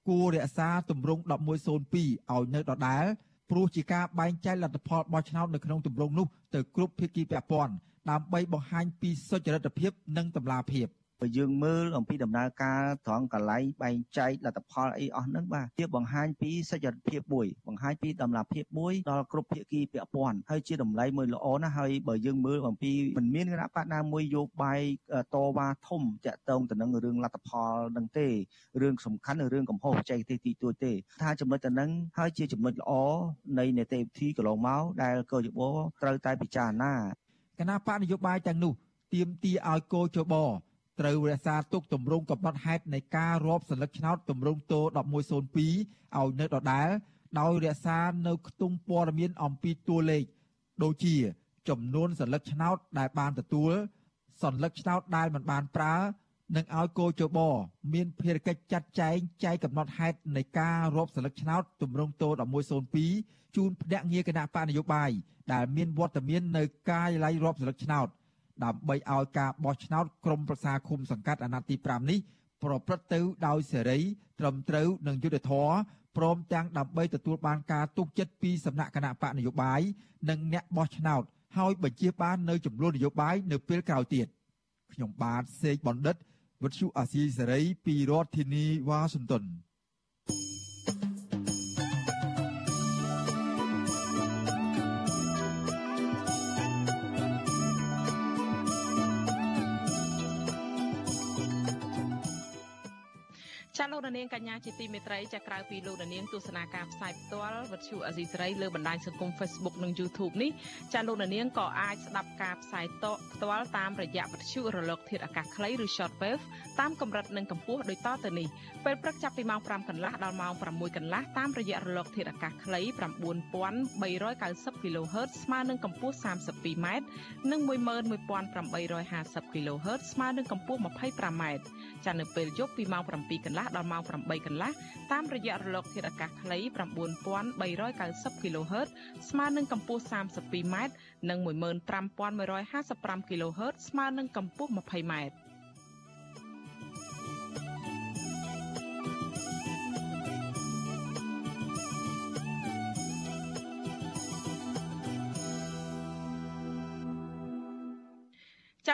គួររក្សាទម្រង់1102ឲ្យនៅដដែលព្រោះជាការបែងចែកលទ្ធផលបោះឆ្នោតនៅក្នុងទម្រង់នោះទៅគ្រប់ភាគីពាក់ព័ន្ធ ដើម្បីបង្ហាញពីសុចរិតភាពនិងតម្លាភាព។បើយើងមើលអំពីដំណើរការត្រង់កន្លែងបែងចែកលទ្ធផលអីអស់ហ្នឹងបាទជាបង្ហាញពីសច្ចភាពមួយបង្ហាញពីតម្លាភាពមួយដល់គ្រប់ភាគីពាក់ព័ន្ធហើយជាតម្លៃមួយល្អណាស់ហើយបើយើងមើលអំពីមិនមានគណៈបកណាមួយយោបាយតវ៉ាធំតាក់ទងទៅនឹងរឿងលទ្ធផលនឹងទេរឿងសំខាន់រឿងកំហុសបច្ចេកទេសទីទួចទេថាចំណុចទៅនឹងហើយជាចំណុចល្អនៃនីតិវិធីកន្លងមកដែលកោយបត្រូវតែពិចារណា គណៈបកនយោបាយទាំងនោះទាមទារឲ្យកោជបត្រូវរក្សាទុកទម្រង់កំណត់ហេតុនៃការរាប់សន្លឹកឆ្នោតទម្រង់ត1102ឲ្យនៅដដែល ដោយរក្សានៅខ្ទង់ព័ត៌មានអំពីតួលេខដូចជា ចំនួនសន្លឹកឆ្នោតដែលបានទទួលសន្លឹកឆ្នោតដែលមិនបានប្រើនិងឲ្យកោជបមានភារកិច្ចចាត់ចែងចែកកំណត់ហេតុនៃការរាប់សន្លឹកឆ្នោតទម្រង់ត1102 ជូនភ្នាក់ងារគណៈបកនយោបាយដែលមានវត្តមាននៅការិយាល័យរាប់សន្លឹកឆ្នោតដើម្បីឲ្យការបោះឆ្នោតក្រុមប្រឹក្សាឃុំសង្កាត់អាណត្តិទី5នេះប្រព្រឹត្តទៅដោយសេរី ត្រឹមត្រូវនិងយុត្តិធម៌ព្រមទាំងដើម្បីទទួលបានការទុកចិត្តពីសំណាក់គណៈបកនយោបាយនិងអ្នកបោះឆ្នោតហើយបញ្ជាបាននៅចំនួននយោបាយនៅពេលក្រោយទៀតខ្ញុំបាទសេកបណ្ឌិតវិទ្យុអាស៊ីសេរីពីរដ្ឋធានីវ៉ាស៊ីនតោន ចាលោកនាងកញ្ញាជាទីមេត្រីចាក្រៅពីលោកនាងទស្សនាការផ្សាយផ្ទាល់វិទ្យុអេស៊ីសេរីលើបណ្ដាញសង្គម Facebook និង YouTube នេះចាលោកនាងក៏អាចស្ដាប់ការផ្សាយតផ្ទាល់តាមរយៈវិទ្យុរលក ធាតុអាកាសខ្លីឬ Shortwave តាមកម្រិតនិងកម្ពស់ដូចតទៅនេះពេលព្រឹកចាប់ពីម៉ោង5កន្លះដល់ម៉ោង6កន្លះតាមរយៈរលក ធាតុអាកាសខ្លី9390 kHz ស្មើនឹងកម្ពស់ 32m និង11850 kHz ស្មើនឹងកម្ពស់ 25m ចានៅពេលយប់ពីម៉ោង7កន្លះដល់ម៉ោង8កន្លះតាមរយៈរលកធាតុអាកាសខ្លី9390 kHz ស្មើនឹងកម្ពស់ 32m និង15155 kHz ស្មើនឹងកម្ពស់ 20m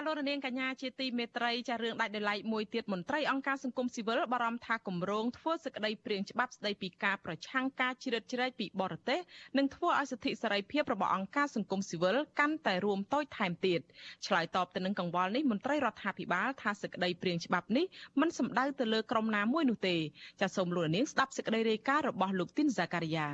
លោករនាងកញ្ញាជាទីមេត្រីចារឿងដាច់ដោយឡែកមួយទៀតមន្ត្រីអង្គការសង្គមស៊ីវិលបារម្ភថាគម្រោងធ្វើសេចក្តីព្រាងច្បាប់ស្តីពីការប្រឆាំងការជ្រៀតជ្រែកពីបរទេសនឹងធ្វើឲ្យសិទ្ធិសេរីភាពរបស់អង្គការសង្គមស៊ីវិលកាន់តែរួមតូចថែមទៀតឆ្លើយតបទៅនឹងកង្វល់នេះមន្ត្រីរដ្ឋាភិបាលថាសេចក្តីព្រាងច្បាប់នេះមិនសំដៅទៅលើក្រុមណាមួយនោះទេចាសូមលោកនាងស្ដាប់សេចក្តីរាយការណ៍របស់លោកទីនហ្សាការីយ៉ា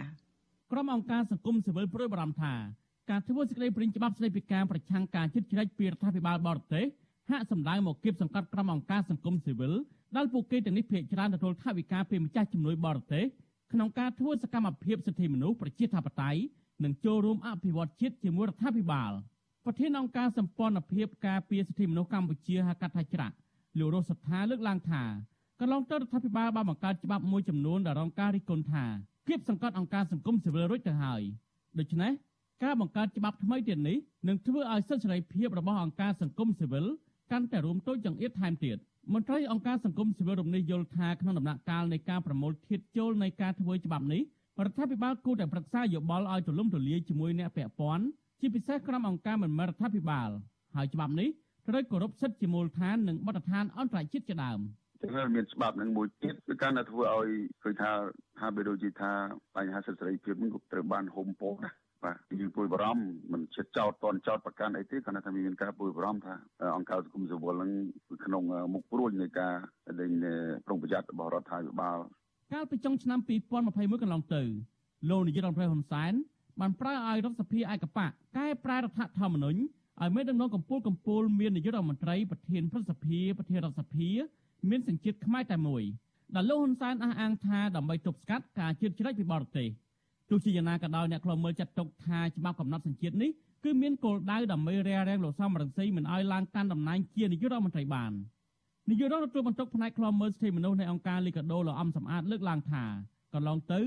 ក្រុមអង្គការសង្គមស៊ីវិលព្រួយបារម្ភថា ការធ្វើសេចក្តីព្រាងច្បាប់ស្តីពីការប្រឆាំងការជិតជ្រែកពីរដ្ឋាភិបាលបរទេសហាក់សំដៅមកគៀបសង្កត់ក្រុមអង្គការសង្គមស៊ីវិលដែលពួកគេទាំងនេះភាគច្រើនទទួលថវិកាពីម្ចាស់ជំនួយបរទេសក្នុងការធ្វើសកម្មភាពសិទ្ធិមនុស្សប្រជាធិបតេយ្យនិងចូលរួមអភិវឌ្ឍជាតិជាមួយរដ្ឋាភិបាលប្រធានអង្គការសម្ព័ន្ធភាពការពារសិទ្ធិមនុស្សកម្ពុជាហៅកាត់ថាច្រាក់លោករស់សថាលើកឡើងថាកន្លងទៅរដ្ឋាភិបាលបានបង្កើតច្បាប់មួយចំនួនដែលរងការរិះគន់ថាគៀបសង្កត់អង្គការសង្គមស៊ីវិលរួចទៅហើយដូច្នេះ ការបង្កើតច្បាប់ថ្មីទៀតនេះនឹងធ្វើឲ្យសិទ្ធិសេរីភាពរបស់អង្គការសង្គមស៊ីវិលកាន់តែរួមតូចចង្អៀតថែមទៀតមន្ត្រីអង្គការសង្គមស៊ីវិលរំនេះយល់ថាក្នុងដំណាក់កាលនៃការប្រមូលធាតុចូលនៃការធ្វើច្បាប់នេះរដ្ឋាភិបាលគួរតែប្រឹក្សាយោបល់ឲ្យទូលំទូលាយជាមួយអ្នកពាក់ព័ន្ធជាពិសេសក្រុមអង្គការមិនមែនរដ្ឋាភិបាលហើយច្បាប់នេះត្រូវគោរពសិទ្ធិជាមូលដ្ឋាននិងបទដ្ឋានអន្តរជាតិជាដើមចឹងហើយមានច្បាប់នឹងមួយទៀតគឺការដែលធ្វើឲ្យឃើញថាហាក់បីដូចជាថាបញ្ហាសិទ្ធិសេរីភាពនឹងក៏ត្រូវបានហុំពោណា បាទយើងពួយបារម្ភមិនជិតចោតតនចោតប្រកាន់អីទេគ្រាន់តែថាមានការពួយបារម្ភថាអង្គការសង្គមស៊ីវិលនឹងក្នុងមុខព្រួយនៃការដេញប្រុងប្រយ័ត្នរបស់រដ្ឋាភិបាលកាលពីចុងឆ្នាំ2021កន្លងទៅលោកនាយករដ្ឋមន្ត្រីហ៊ុនសែនបានប្រើឲ្យរដ្ឋសភាឯកបកកែប្រែរដ្ឋធម្មនុញ្ញឲ្យមានដំណងកម្ពូលកម្ពូលមាននាយករដ្ឋមន្ត្រីប្រធានព្រឹទ្ធសភាប្រធានរដ្ឋសភាមានសញ្ជាតិខ្មែរតែមួយដែលលោកហ៊ុនសែនអះអាងថាដើម្បីទប់ស្កាត់ការជឿជ្រែកពីបរទេស។ ទោះជាយ៉ាងណាក៏ដោយអ្នកខ្លំមើលចាត់ទុកថាច្បាប់កំណត់សញ្ជាតិនេះគឺមានគោលដៅដើម្បីរារាំងលោកសំរងស៊ីមិនឲ្យឡើងកាន់តំណែងជានាយករដ្ឋមន្ត្រីបាននាយករដ្ឋមន្ត្រីបន្ទុកផ្នែកខ្លំមើលសិទ្ធិមនុស្សនៃអង្គការលីកាដូលោកអំសំអាតលើកឡើងថាកន្លងទៅ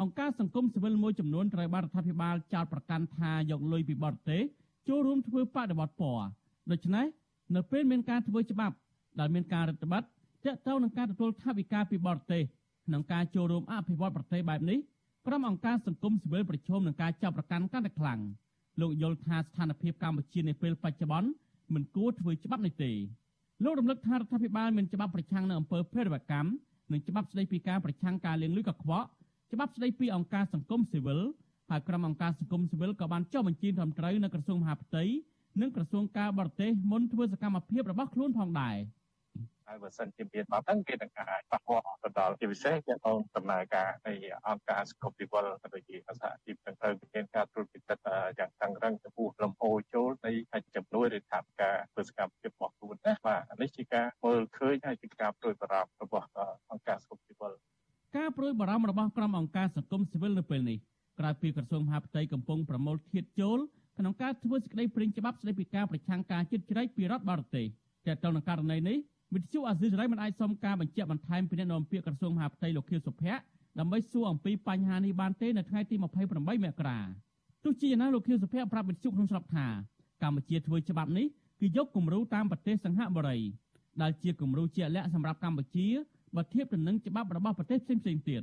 អង្គការសង្គមស៊ីវិលមួយចំនួនត្រូវបានរដ្ឋាភិបាលចោទប្រកាន់ថាយកលុយពីបរទេសចូលរួមធ្វើបដិវត្តពណ៌ដូច្នេះនៅពេលមានការធ្វើច្បាប់ដែលមានការរដ្ឋបတ်តាក់ទងនឹងការទទួលថវិកាពីបរទេសក្នុងការចូលរួមអភិវឌ្ឍប្រទេសបែបនេះ ក្រុមអង្គការសង្គមស៊ីវិលប្រឈមនឹងការចាប់ប្រកាន់កាន់តែខ្លាំងលោកយល់ថាស្ថានភាពកម្ពុជានាពេលបច្ចុប្បន្នមិនគួរធ្វើច្បាប់នេះទេលោករំលឹកថារដ្ឋាភិបាលមានច្បាប់ប្រឆាំងនឹងអំពើភេរវកម្មនិងច្បាប់ស្តីពីការប្រឆាំងការលាងលុយកខ្វក់ច្បាប់ស្តីពីអង្គការសង្គមស៊ីវិលហើយក្រុមអង្គការសង្គមស៊ីវិលក៏បានចុះបញ្ជីត្រឹមត្រូវនៅក្រសួងមហាផ្ទៃនិងក្រសួងការបរទេសមុនធ្វើសកម្មភាពរបស់ខ្លួនផងដែរ។ ហើយបើសិនជាមានបាត់ហ្នឹងគេនឹងអាចប៉ះពាល់ទៅដល់ជាពិសេសទាក់ទងដំណើរការនៃអង្គការសង្គមស៊ីវិលក៏ដូចជាសហជីពទាំងត្រូវមានការត្រួតពិនិត្យយ៉ាងតឹងរ៉ឹងចំពោះលំហូរចូលនៃចំនួនឬថាការធ្វើសកម្មភាពការមើលឃើញហើយជាការព្រួយបារម្ភរបស់អង្គការសង្គមស៊ីវិលការព្រួយបារម្ភរបស់ក្រុមអង្គការសង្គមស៊ីវិលនៅពេលនេះក្រោយពីក្រសួងមហាផ្ទៃកំពុងប្រមូលធាតុចូលក្នុងការធ្វើសេចក្តីព្រាងច្បាប់ស្តីពីការប្រឆាំងការជិតជ្រែកពីរដ្ឋបរទេសតែទៅនឹងករណីនេះ វិទ្យុអាស៊ីសេរីមិនអាចសុំការបញ្ជាក់បន្ថែមពីអ្នកនាំពាក្យក្រសួងមហាផ្ទៃលោកខៀវសុភ័ក្រដើម្បីសួរអំពីបញ្ហានេះបានទេនៅថ្ងៃទី28មករាទោះជាយ៉ាងណាលោកខៀវសុភ័ក្រប្រាប់វិទ្យុក្នុងស្រុកថាកម្ពុជាធ្វើច្បាប់នេះគឺយកគំរូតាមប្រទេសសង្ហបុរីដែលជាគំរូជាក់លាក់សម្រាប់កម្ពុជាបើធៀបទៅនឹងច្បាប់របស់ប្រទេសផ្សេងៗទៀត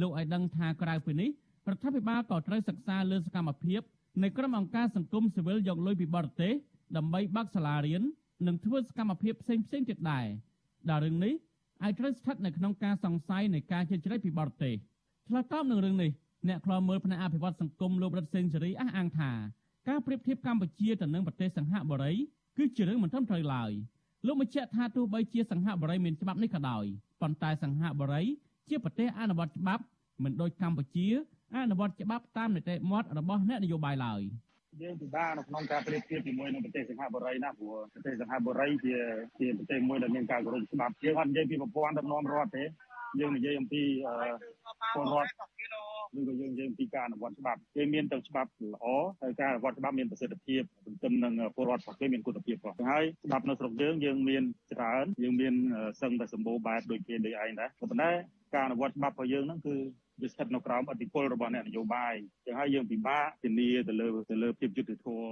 លោកឲ្យដឹងថាក្រៅពីនេះរដ្ឋាភិបាលក៏ត្រូវសិក្សាលើសកម្មភាពនៃក្រុមអង្គការសង្គមស៊ីវិលយកលុយពីបរទេសដើម្បីបើកសាលារៀន និងធ្វើសកម្មភាពផ្សេងផ្សេងទៀតដែរដែលរឿងនេះអាចត្រូវស្ថិតនៅក្នុងការសង្ស័យនៃការជិះជ្រែកពីបរទេសឆ្លើយតបនឹងរឿងនេះអ្នកខ្លោមើលផ្នែកអភិវឌ្ឍសង្គមលោករដ្ឋសេនស៊ូរីអះអាងថាការប្រៀបធៀបកម្ពុជាទៅនឹងប្រទេសសង្ហបុរីគឺជារឿងមិនត្រឹមត្រូវឡើយលោកបញ្ជាក់ថាទោះបីជាសង្ហបុរីមានច្បាប់នេះក៏ដោយប៉ុន្តែសង្ហបុរីជាប្រទេសអនុវត្តច្បាប់មិនដូចកម្ពុជាអនុវត្តច្បាប់តាមនីតិមាត់របស់អ្នកនយោបាយឡើយ យើងពិបាកនៅក្នុងការប្រៀបធៀបជាមួយនឹងប្រទេសសិង្ហបុរីណាព្រោះប្រទេសសិង្ហបុរីជាជាប្រទេសមួយដែលមានការគោរពច្បាប់យើងអត់និយាយពីប្រព័ន្ធដឹកនាំរដ្ឋទេយើងនិយាយអំពីពលរដ្ឋឬក៏យើងនិយាយអំពីការអនុវត្តច្បាប់គេមានទៅច្បាប់ល្អហើយការអនុវត្តច្បាប់មានប្រសិទ្ធភាពទន្ទឹមនឹងពលរដ្ឋរបស់គេមានគុណភាពផងហើយច្បាប់នៅស្រុកយើងយើងមានច្រើនយើងមានសឹងតែសម្បូរបែបដូចគេដូចឯងដែរប៉ុន្តែការអនុវត្តច្បាប់របស់យើងហ្នឹងគឺ វាស្ថិតនៅក្រោមអធិបុលរបស់អ្នកនយោបាយចឹងហើយយើងពិបាកធានាទៅលើទៅលើភាពយុត្តិធម៌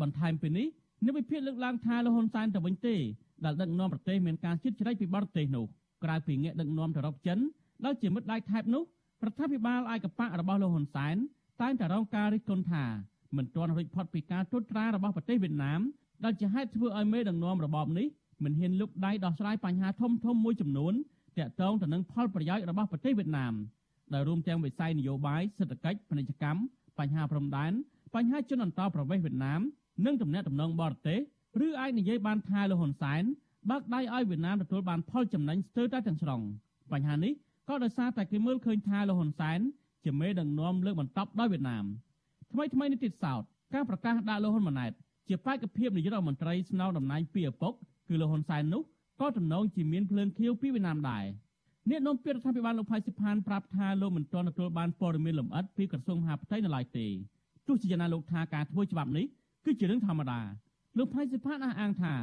បន្ថែមពីនេះនៅវិភាគលើកឡើងថាលហ៊ុនសែនទៅវិញទេដែលដឹកនាំប្រទេសមានការជិតជ្រែកពីបរទេសនោះក្រៅពីងាកដឹកនាំទៅរកចិនដែលជាមិត្តដៃថែបនោះរដ្ឋាភិបាលឯកបៈរបស់លោកហ៊ុនសែនតែងតែរងការរិះគន់ថាមិនទាន់រួចផុតពីការត្រួតត្រារបស់ប្រទេសវៀតណាមដែលជាហេតុធ្វើឲ្យមេដឹកនាំរបបនេះមិនហ៊ានលុកដៃដោះស្រាយបញ្ហាធំធំមួយចំនួនទាក់ទងទៅនឹងផលប្រយោជន៍របស់ប្រទេសវៀតណាម ដែលរួមទាំងវិស័យនយោបាយសេដ្ឋកិច្ចពាណិជ្ជកម្មបញ្ហាព្រំដែនបញ្ហាជនអន្តោប្រវេសន៍វៀតណាមនិងទំនាក់ទំនងបរទេសឬអាចនិយាយបានថាលោកហ៊ុនសែនបើកដៃឲ្យវៀតណាមទទួលបានផលចំណេញស្ទើរតែទាំងស្រុងបញ្ហានេះក៏ដោយសារតែគេមើលឃើញថាលោកហ៊ុនសែនជាមេដឹកនាំលើកបន្តដោយវៀតណាមថ្មីថ្មីនេះទៀតសោតការប្រកាសដាក់លោកហ៊ុនម៉ាណែតជាបេក្ខភាពនាយករដ្ឋមន្ត្រីស្នងតំណែងពីឪពុកគឺលោកហ៊ុនសែននោះក៏ទំនងជាមានភ្លើងខៀវពីវៀតណាមដែរ អ្នកនាំពាក្យរដ្ឋាភិបាលលោកផៃសិផានប្រាប់ថាលោកមិនទាន់ទទួលបានព័ត៌មានលម្អិតពីក្រសួងមហាផ្ទៃនៅឡើយទេទោះជាយ៉ាងណាលោកថាការធ្វើច្បាប់នេះគឺជារឿងធម្មតាលោកផៃសិផានអះអាងថា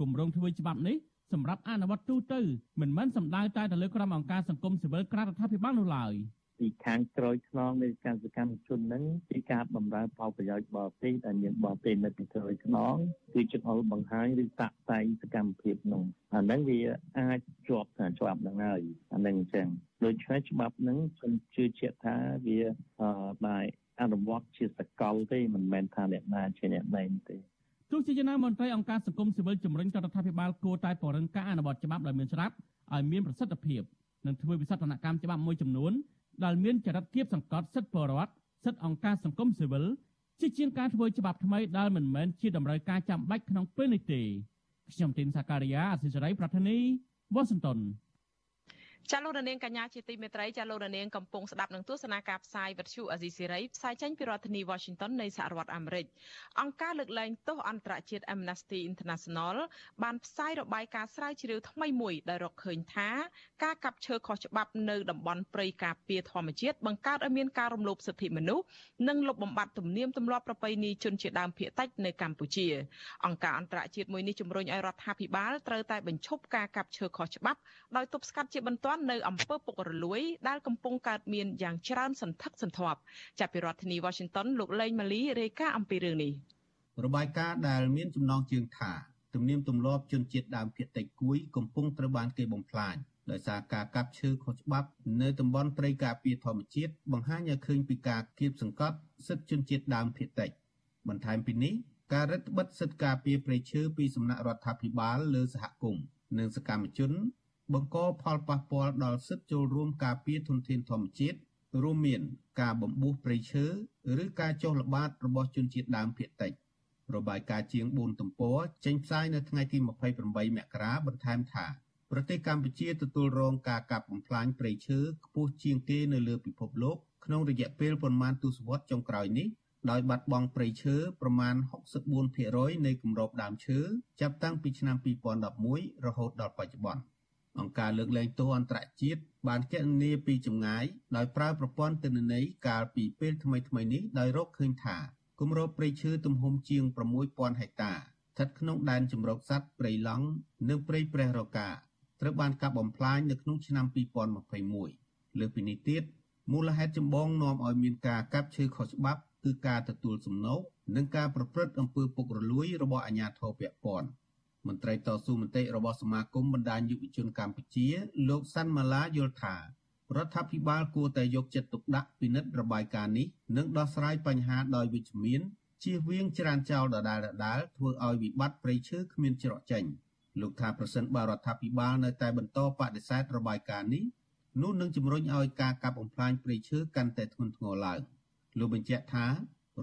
គម្រោងធ្វើច្បាប់នេះសម្រាប់អនុវត្តទូទៅមិនមែនសំដៅតែទៅលើក្រុមអង្គការសង្គមស៊ីវិលក្រៅរដ្ឋាភិបាលនោះឡើយ ពីខាងក្រោយខ្នងនៃការសកម្មជនហ្នឹងពីការបំរើផលប្រយោជន៍បរទេសដែលមានបរទេសនៅពីក្រោយខ្នងគឺចង្អុលបង្ហាញឬតាក់តែងសកម្មភាពនោះអាហ្នឹងវាអាចជាប់ថាជាប់ហ្នឹងហើយអាហ្នឹងអញ្ចឹងដូច្នេះច្បាប់ហ្នឹងខ្ញុំជឿជាក់ថាវាបែអនុវត្តជាសកលទេមិនមែនថាអ្នកណាជាអ្នកណែទេទោះជាយ៉ាងណាមន្ត្រីអង្គការសង្គមស៊ីវិលជំរុញរដ្ឋាភិបាលគួរតែពង្រឹងការអនុវត្តច្បាប់ដោយមានស្រាប់ឲ្យមានប្រសិទ្ធភាពនិងធ្វើវិសោធនកម្មច្បាប់មួយចំនួន ដែលមានចរិតគៀបសង្កត់សិទ្ធិបរដ្ឋសិទ្ធិអង្គការសង្គមស៊ីវិលជាជាងការធ្វើច្បាប់ថ្មីដែលមិនមែនជាតម្រូវការចាំបាច់ក្នុងពេលនេះទេខ្ញុំទីនសាការីយ៉ាអសិសរីប្រធានីវ៉ាស៊ីនតោន ចាលោករនាងកញ្ញាជាទីមេត្រីចាលោករនាងកំពុងស្ដាប់នឹងទស្សនាការផ្សាយវិទ្យុអាស៊ីសេរីផ្សាយចេញពីរដ្ឋធានី Washington នៃសហរដ្ឋអាមេរិកអង្គការលើកលែងទោសអន្តរជាតិ Amnesty International បានផ្សាយរបាយការណ៍ស្រាវជ្រាវថ្មីមួយដែលរកឃើញថាការកាប់ឈើខុសច្បាប់នៅតំបន់ព្រៃការពារធម្មជាតិបង្កើតឲ្យមានការរំលោភសិទ្ធិមនុស្សនិងលុបបំបាត់ទំនៀមទម្លាប់ប្រពៃណីជនជាតិដើមភាគតិចនៅកម្ពុជាអង្គការអន្តរជាតិមួយនេះជំរុញឲ្យរដ្ឋាភិបាលត្រូវតែបញ្ឈប់ការកាប់ឈើខុសច្បាប់ដោយទប់ស្កាត់ជាបន្ទាន់នៅអំពើពុករលួយដែលកំពុងកើតមានយ៉ាងច្រើនសន្ធឹកសន្ធាប់ចាប់ពីរដ្ឋធានី Washington លោកលេងម៉ាលីរាយការណ៍អំពីរឿងនេះរបាយការណ៍ដែលមានចំណងជើងថាទំនៀមទម្លាប់ជនជាតិដើមភាគតិចគួយកំពុងត្រូវបានគេបំផ្លាញដោយសារការកាប់ឈើខុសច្បាប់នៅតំបន់ព្រៃការពារធម្មជាតិបង្ហាញឲ្យឃើញពីការគៀបសង្កត់សិទ្ធិជនជាតិដើមភាគតិចបន្ថែមពីនេះការរឹតបន្តឹងសិទ្ធិការពារព្រៃឈើពីសំណាក់រដ្ឋាភិបាលលើសហគមន៍និងសកម្មជន បង្កផលប៉ះពាល់ដល់សិទ្ធិចូលរួមការពារធនធានធម្មជាតិរួមមាន ការបំពុះព្រៃឈើឬការចុះល្បាតរបស់ជនជាតិដើមភាគតិចរបាយការណ៍ជាង4ទំព័រចេញផ្សាយនៅថ្ងៃទី28មករាបន្ថែមថាប្រទេសកម្ពុជាទទួលរងការកាប់បំផ្លាញព្រៃឈើខ្ពស់ជាងគេនៅលើពិភពលោកក្នុងរយៈពេលប្រមាណទសវត្សរ៍ចុងក្រោយនេះដោយបាត់បង់ព្រៃឈើប្រមាណ64%នៃគម្របដើមឈើចាប់តាំងពីឆ្នាំ2011រហូតដល់បច្ចុប្បន្ន អង្គការលើកលែងទោសអន្តរជាតិបានគណនាពីចម្ងាយដោយប្រើប្រព័ន្ធទិន្នន័យកាលពីពេលថ្មីៗនេះដោយរកឃើញថាគម្របព្រៃឈើទំហំជាង6000ហិកតាស្ថិតក្នុងដែនជម្រកសត្វព្រៃឡង់និងព្រៃព្រះរកាត្រូវបានកាប់បំផ្លាញនៅក្នុងឆ្នាំ2021លើពីនេះទៀតមូលហេតុចម្បងនាំឲ្យមានការកាប់ឈើខុសច្បាប់គឺការទទួលសំណូកនិងការប្រព្រឹត្តអំពើពុករលួយរបស់អាជ្ញាធរពាក់ព័ន្ធ មន្ត្រីតស៊ូមតិរបស់សមាគមបណ្ដាញយុវជនកម្ពុជា លោកសាន់ម៉ាឡាយល់ថារដ្ឋាភិបាលគួរតែយកចិត្តទុកដាក់ពិនិត្យរបាយការណ៍នេះនិងដោះស្រាយបញ្ហាដោយវិជ្ជមានជៀសវាងច្រានចោលដដែលៗធ្វើឲ្យវិបត្តិព្រៃឈើគ្មានច្រកចេញលោកថាប្រសិនបើរដ្ឋាភិបាលនៅតែបន្តបដិសេធរបាយការណ៍នេះនោះនឹងជំរុញឲ្យការកាប់បំផ្លាញព្រៃឈើកាន់តែធ្ងន់ធ្ងរឡើងលោកបញ្ជាក់ថា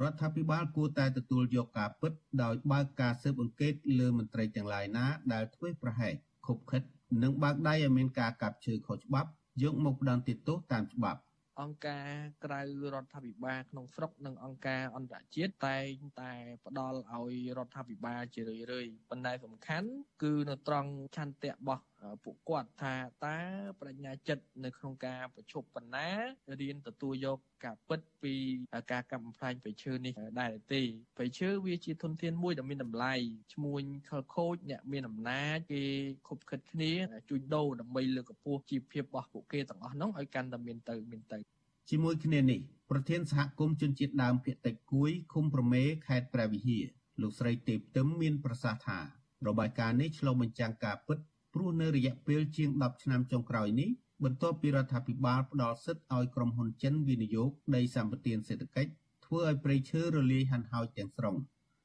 រដ្ឋាភិបាលគួរតែទទួលយកការពិតដោយបើកការស៊ើបអង្កេតលើមន្ត្រីទាំងឡាយណាដែលធ្វើប្រហែសខុបខិតនិងបើកដៃឲ្យមានការកាប់ឈើខុសច្បាប់យកមកផ្ដន្ទាទោសតាមច្បាប់អង្គការក្រៅរដ្ឋាភិបាលក្នុងស្រុកនិងអង្គការអន្តរជាតិតែងតែផ្ដល់ឲ្យរដ្ឋាភិបាលជារឿយៗប៉ុន្តែសំខាន់គឺនៅត្រង់ឆន្ទៈរបស់ ពួកគាត់ថាតើបញ្ញាចិត្តនៅក្នុងការប្រជុំបណ្ណារៀនទទួលយកការពិតពីការកាប់បំផ្លាញព្រៃឈើនេះដែរទេព្រៃឈើវាជាធនធានមួយដ៏មានតម្លៃឈ្មួញខលខូចអ្នកមានអំណាចគេខុបខិតគ្នាជួញដូរដើម្បីលើកកម្ពស់ជីវភាពរបស់ពួកគេទាំងអស់នោះឲ្យកាន់តែមានទៅមានទៅជាមួយគ្នានេះប្រធានសហគមន៍ជនជាតិដើមភាគតិចគួយឃុំប្រមេខេត្តព្រះវិហារលោកស្រីទេពទឹមមានប្រសាសន៍ថារបាយការណ៍នេះឆ្លុះបញ្ចាំងការពិត ព្រោះនៅរយៈពេលជាង10ឆ្នាំចុងក្រោយនេះបន្ទាប់ពីរដ្ឋាភិបាលផ្ដល់សិទ្ធិឲ្យក្រុមហ៊ុនចិនវិនិយោគដីសម្បត្តិសេដ្ឋកិច្ចធ្វើឲ្យព្រៃឈើរលាយហិនហោចទាំងស្រុង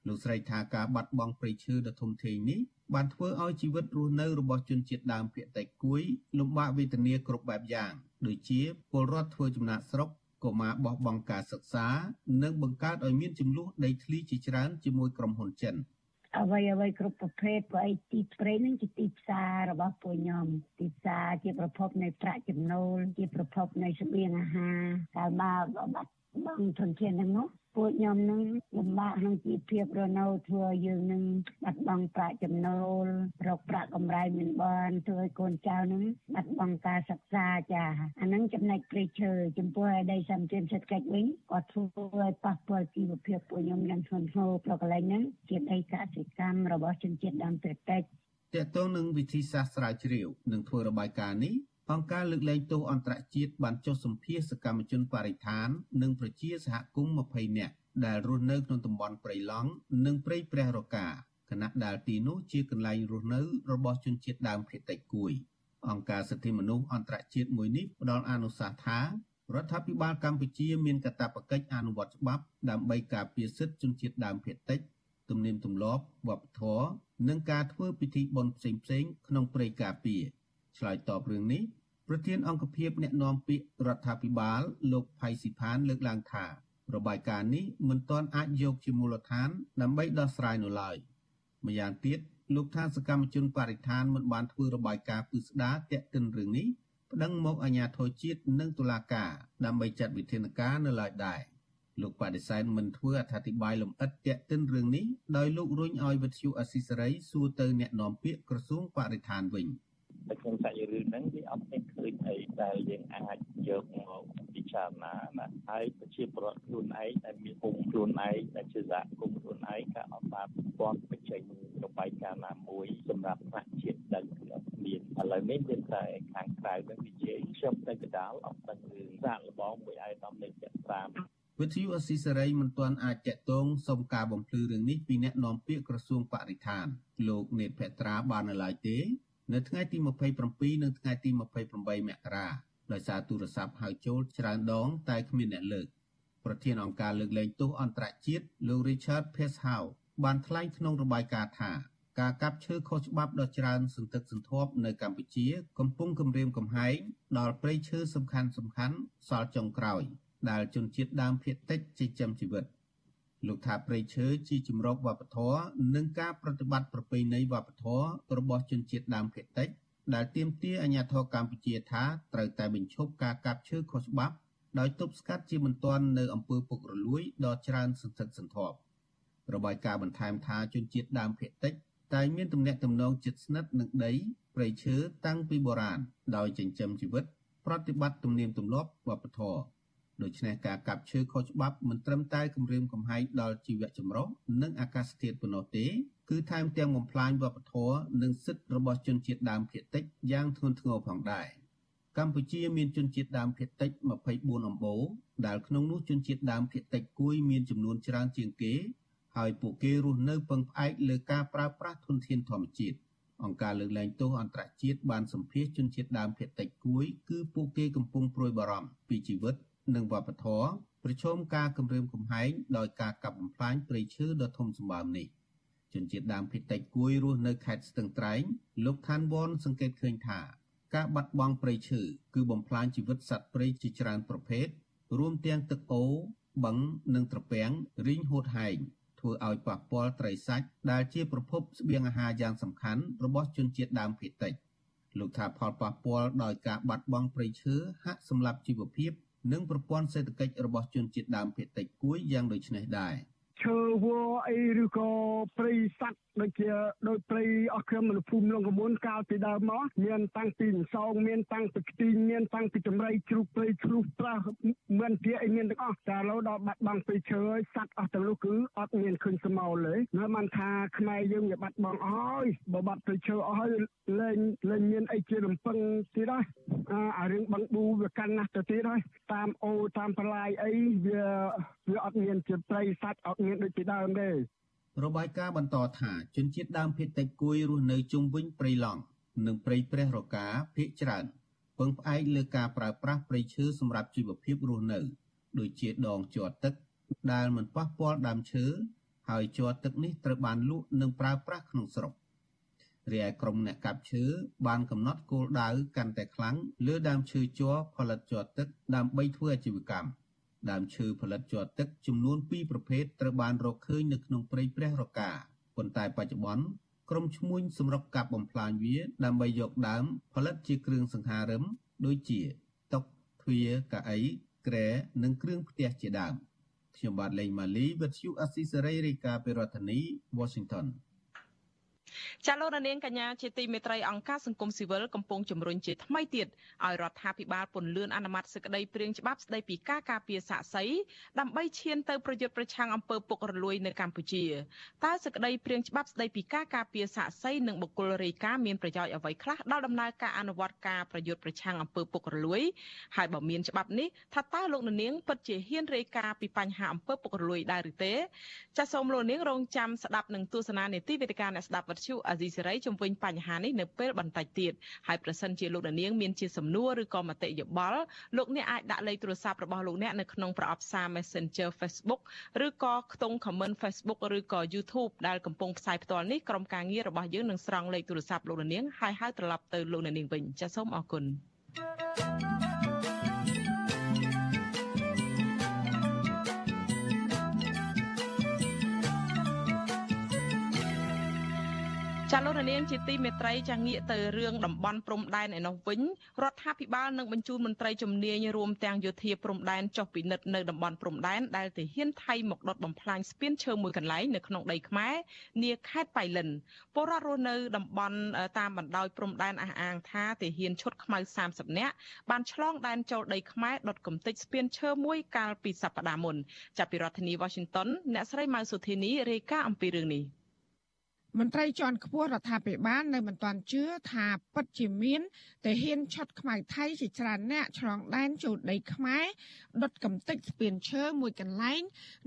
លោកស្រីថាការបាត់បង់ព្រៃឈើដ៏ធំធេងនេះបានធ្វើឲ្យជីវិតរស់នៅរបស់ជនជាតិដើមភាគតិចគួយលំបាកវេទនាគ្រប់បែបយ៉ាងដូចជាពលរដ្ឋធ្វើចំណាក់ស្រុកកុមារបោះបង់ការសិក្សា និងបង្កើតឲ្យមានចំនួនដីធ្លីជាច្រើនជាមួយក្រុមហ៊ុនចិន។ អ្វីអ្វីគ្រប់ប្រភេទព្រោះអីទីព្រៃនឹងជាទីផ្សាររបស់ពួកខ្ញុំទីផ្សារជាប្រភពនៃប្រាក់ចំណូលជាប្រភពនៃស្បៀងអាហារកាលមកបាត់បង់ធនធានទាំងនោះ ពួកខ្ញុំនឹងលំបាកក្នុងជីវភាពរស់នៅធ្វើយើងនឹងបាត់បង់ប្រាក់ចំណូលរកប្រាក់កម្រៃមិនបានធ្វើឲ្យកូនចៅនឹងបាត់បង់ការសិក្សាចាអានឹងចំណែកព្រៃឈើចំពោះឯដីសម្ភារសេដ្ឋកិច្ចវិញគាត់ធ្វើឲ្យប៉ះពាល់ជីវភាពពួកខ្ញុំយ៉ាងធ្ងន់ធ្ងរប្រកលែងហ្នឹងជាដីកសិកម្មរបស់ជនជាតិដើមភាគតិចតើតើនឹងវិធីសាស្ត្រស្រាវជ្រាវនឹងធ្វើរបាយការណ៍នេះ អង្គការលើកលែងទោសអន្តរជាតិបានចុះសម្ភាសសកម្មជនបរិស្ថាន និងប្រជាសហគមន៍20នាក់ដែលរស់នៅក្នុងតំបន់ព្រៃឡង់និងព្រៃព្រះរកាគណៈដែលទីនោះជាកន្លែងរស់នៅរបស់ជនជាតិដើមភាគតិចគួយអង្គការសិទ្ធិមនុស្សអន្តរជាតិមួយនេះផ្ដល់អនុសាសន៍ថារដ្ឋាភិបាលកម្ពុជាមានកាតព្វកិច្ចអនុវត្តច្បាប់ដើម្បីការពារសិទ្ធិជនជាតិដើមភាគតិចទំនៀមទម្លាប់វប្បធម៌និងការធ្វើពិធីបុណ្យផ្សេងៗក្នុងព្រៃការពារឆ្លើយតបរឿងនេះ ប្រធានអង្គភិបអ្នកណែនាំពាក្យរដ្ឋាភិបាលលោកផៃស៊ីផានលើកឡើងថារបាយការណ៍នេះមិនទាន់អាចយកជាមូលដ្ឋានដើម្បីដោះស្រាយនៅឡើយម្យ៉ាងទៀតលោកថាសកម្មជនបរិស្ថានមិនបានធ្វើរបាយការណ៍ពិស្ដារទាក់ទិនរឿងនេះប្តឹងមកអាជ្ញាធរជាតិនិងតុលាការដើម្បីចាត់វិធានការនៅឡើយដែរលោកបដិសេធមិនធ្វើអត្ថាធិប្បាយលម្អិតទាក់ទិនរឿងនេះដោយលោករុញឲ្យវិទ្យុអស៊ីសេរីសួរទៅអ្នកនាំពាក្យក្រសួងបរិស្ថានវិញ។ តែក្នុងសាច់រឿងហ្នឹងវាអត់មានឃើញអីដែលយើងអាចយកមកពិចារណាណាហើយប្រជាពលរដ្ឋខ្លួនឯងដែលមានភូមិខ្លួនឯងដែលជាសហគមន៍ខ្លួនឯងក៏អត់បានពាន់បញ្ចេញរបាយការណ៍ណាមួយសម្រាប់ផ្នែកជាតិដឹងគឺអត់មានឥឡូវនេះមានតែខាងក្រៅនឹងនិយាយខ្ញុំតែកដាលអត់ដឹងរឿងសាកល្បងមួយអាយតំនៃចាក់តាមវិទ្យុអស៊ីសេរីមិនទាន់អាចតាក់ទងសុំការបំភ្លឺរឿងនេះពីអ្នកនាំពាក្យក្រសួងបរិស្ថានលោកនេតភត្រាបាននៅឡើយទេ នៅថ្ងៃទី27និងថ្ងៃទី28មករាដោយសារទូរស័ព្ទហៅចូលច្រើនដង តែគ្មានអ្នកលើកប្រធានអង្គការលើកលែងទោសអន្តរជាតិលោក Richard Peshaw បានថ្លែងក្នុងរបាយការណ៍ថាការកាប់ឈើខុសច្បាប់ដ៏ច្រើនសន្ធឹកសន្ធាប់នៅកម្ពុជា កំពុងគំរាមកំហែងដល់ព្រៃឈើសំខាន់សំខាន់សល់ចុងក្រោយដែលជនជាតិដើមភាគតិចចិញ្ចឹមជីវិត។ លោកថាព្រៃឈើជាជំរកវប្បធម៌និងការប្រតិបត្តិប្រពៃណីវប្បធម៌របស់ជនជាតិដើមភាគតិចដែលទាមទារអាជ្ញាធរកម្ពុជាថាត្រូវតែបញ្ឈប់ការកាប់ឈើខុសច្បាប់ដោយទប់ស្កាត់ជាបន្ទាន់នៅអំពើពុករលួយដ៏ច្រើនសន្ធឹកសន្ធាប់របាយការណ៍បន្ថែមថាជនជាតិដើមភាគតិចតែងមានទំនាក់ទំនងជិតស្និទ្ធនឹងដីព្រៃឈើតាំងពីបុរាណដោយចិញ្ចឹមជីវិតប្រតិបត្តិទំនៀមទម្លាប់វប្បធម៌ ដូច្នេះការកាប់ឈើខុសច្បាប់មិនត្រឹមតែគំរាមកំហែងដល់ជីវៈចម្រុះនិងអាកាសធាតុប៉ុណ្ណោះទេគឺថែមទាំងបំផ្លាញវប្បធម៌និងសិទ្ធិរបស់ជនជាតិដើមភាគតិចយ៉ាងធ្ងន់ធ្ងរផងដែរកម្ពុជាមានជនជាតិដើមភាគតិច24អំបូរដែលក្នុងនោះជនជាតិដើមភាគតិចគួយមានចំនួនច្រើនជាងគេហើយពួកគេរស់នៅពឹងផ្អែកលើការប្រើប្រាស់ធនធានធម្មជាតិអង្គការលើកលែងទោសអន្តរជាតិបានសម្ភាសជនជាតិដើមភាគតិចគួយគឺពួកគេកំពុងព្រួយបារម្ភពីជីវិត និងវប្បធម៌ប្រឈមការគំរាមកំហែងដោយការកាប់បំផ្លាញព្រៃឈើដ៏ធំសម្បើមនេះជនជាតិដើមភាគតិចគួយរស់នៅខេត្តស្ទឹងត្រែងលោកឋានវ៉នសង្កេតឃើញថាការបាត់បង់ព្រៃឈើគឺបំផ្លាញជីវិតសត្វព្រៃជាច្រើនប្រភេទរួមទាំងទឹកអូបឹងនិងត្រពាំងរីងហួតហែងធ្វើឲ្យប៉ះពាល់ត្រីសាច់ដែលជាប្រភពស្បៀងអាហារយ៉ាងសំខាន់របស់ជនជាតិដើមភាគតិចលោកថាផលប៉ះពាល់ដោយការបាត់បង់ព្រៃឈើហាក់សម្លាប់ជីវភាព និងប្រព័ន្ធសេដ្ឋកិច្ចរបស់ជនជាតិដើមភាគតិចគួយយ៉ាងដូចនេះដែរ។ ឈើវល្លិអីឬក៏ព្រៃសត្វដូចជាដោយព្រៃអស់ក្រុមមនុស្សភូមិលងកមុនកាលពីដើមមកមានតាំងពីម្សងមានតាំងពីខ្ទីងមានតាំងពីចម្រៃជ្រូកព្រៃជ្រូកប្រាស់មានជាអីមានទាំងអស់តែឥឡូវដល់បាត់បង់ព្រៃឈើហើយសត្វអស់ទាំងនោះគឺអត់មានឃើញស្មោលទេនៅមិនថាខ្មែរយើងវាបាត់បង់អស់ហើយបើបាត់ព្រៃឈើអស់ហើយលែងលែងមានអីជារំពឹងទៀតហើយអារឿងបឹងប៊ូវាកាន់ណាស់ទៅទៀតហើយតាមអូតាមប្រឡាយអីវាវាអត់មានជាព្រៃសត្វអត់មានដូចពីដើមទេរបាយការណ៍បន្តថាជនជាតិដើមភាគតិចគួយរស់នៅជុំវិញព្រៃឡង់និងព្រៃព្រះរកាភាគច្រើនពឹងផ្អែកលើការប្រើប្រាស់ព្រៃឈើសម្រាប់ជីវភាពរស់នៅដូចជាដងជាប់ទឹកដែលមិនប៉ះពាល់ដើមឈើហើយជាប់ទឹកនេះត្រូវបានលក់និងប្រើប្រាស់ក្នុងស្រុករីឯក្រុមអ្នកកាប់ឈើបានកំណត់គោលដៅកាន់តែខ្លាំងលើដើមឈើជ័រផលិតជាប់ទឹកដើម្បីធ្វើអាជីវកម្ម ដើមឈើផលិតជាប់ទឹកចំនួន2ប្រភេទត្រូវបានរកឃើញនៅក្នុងព្រៃព្រះរកាប៉ុន្តែបច្ចុប្បន្នក្រុមឈ្មួញសម្រុកកាប់បំផ្លាញវា ដើម្បីយកដើមផលិតជាគ្រឿងសង្ហារឹមដូចជាតុទ្វារកៅអីក្រែនិងគ្រឿងផ្ទះជាដើមខ្ញុំបាទលេងម៉ាលីវិទ្យុអស៊ីសេរីរាយការណ៍ពីរដ្ឋធានី Washington ចាលោកនាងកញ្ញាជាទីមេត្រីអង្គការសង្គមស៊ីវិលកំពុងជំរុញជាថ្មីទៀតឲ្យរដ្ឋាភិបាលពន្លឿនអនុម័តសេចក្តីព្រាងច្បាប់ស្តីពីការការពារសាកសីដើម្បីឈានទៅប្រយុទ្ធប្រឆាំងអំពើពុករលួយនៅកម្ពុជាតើសេចក្តីព្រាងច្បាប់ស្តីពីការការពារសាកសីនិងបុគ្គលរាយការណ៍មានប្រយោជន៍អ្វីខ្លះដល់ដំណើរការអនុវត្តការប្រយុទ្ធប្រឆាំងអំពើពុករលួយហើយបើមានច្បាប់នេះថាតើលោកនាងពិតជាហ៊ានរាយការណ៍ពីបញ្ហាអំពើពុករលួយដែរឬទេចាសសូមលោកនាងរងចាំស្ដាប់នឹងទស្សនានេតិវេទិកាអ្នកស្ដាប់វិទ្យុអាស៊ីសេរីជំវិញបញ្ហានេះនៅពេលបន្តិចទៀតហើយប្រសិនជាលោកនាងមានជាសំណួរឬក៏មតិយោបល់លោកអ្នកអាចដាក់លេខទូរស័ព្ទរបស់លោកអ្នកនៅក្នុងប្រអប់សារ Messenger Facebook ឬក៏ខ្ទង់ comment Facebook ឬក៏ YouTube ដែលកំពុងផ្សាយផ្ទាល់នេះក្រុមការងាររបស់យើងនឹងស្រង់លេខទូរស័ព្ទលោកនាងហើយហៅត្រឡប់ទៅលោកនាងវិញចាសសូមអរគុណ thank you ចាលោកនាងជាទីមេត្រីចាងាកទៅរឿងតំបន់ព្រំដែនឯនោះវិញរដ្ឋាភិបាលនឹងបញ្ជូនមន្ត្រីជំនាញរួមទាំងយោធាព្រំដែនចុះពិនិត្យនៅតំបន់ព្រំដែនដែលទាហានថៃមកដុតបំផ្លាញស្ពានឈើមួយកន្លែងនៅក្នុងដីខ្មែរនាខេត្តបៃលិនពលរដ្ឋរស់នៅតំបន់តាមបណ្ដោយព្រំដែនអះអាងថាទាហានឈុតខ្មៅ30នាក់បានឆ្លងដែនចូលដីខ្មែរដុតកំទេចស្ពានឈើមួយកាលពីសប្តាហ៍មុនចាប់ពីរដ្ឋធានី Washington អ្នកស្រីម៉ៅសុធានីរាយការណ៍អំពីរឿងនេះ មន្ត្រីជាន់ខ្ពស់រដ្ឋាភិបាលនៅមិនទាន់ជឿថាពិតជាមានតែហ៊ានឆត់ខ្មៅថៃជាច្រើនអ្នកឆ្លងដែនចូលដីខ្មែរដុតកំទេចស្ពានឈើមួយកន្លែង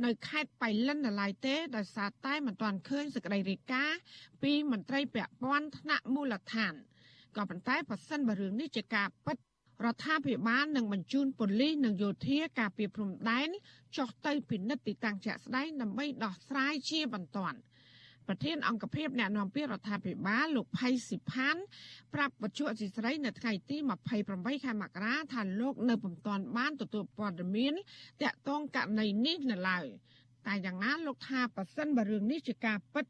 នៅខេត្តបៃលិននៅឡើយទេដោយសារតែមិនទាន់ឃើញសេចក្តីរាយការណ៍ពីមន្ត្រីពាក់ព័ន្ធថ្នាក់មូលដ្ឋានក៏ប៉ុន្តែប៉ះសិនបើរឿងនេះជាការពិតរដ្ឋាភិបាលនឹងបញ្ជូនប៉ូលីសនិងយោធាការពារព្រំដែនចុះទៅពិនិត្យទីតាំងជាក់ស្ដែងដើម្បីដោះស្រាយជាបន្ទាន់ ប្រធានអង្គភិបអ្នកនាំពាក្យរដ្ឋាភិបាលលោកផៃស៊ីផានប្រាប់វត្ថុអសីស្រីនៅថ្ងៃទី28ខែមករាថាលោកនៅពុំទាន់បានទទួលព័ត៌មានតាក់ទងករណីនេះនៅឡើយតែយ៉ាងណាលោកថាប៉ះសិនបើរឿងនេះជាការពិត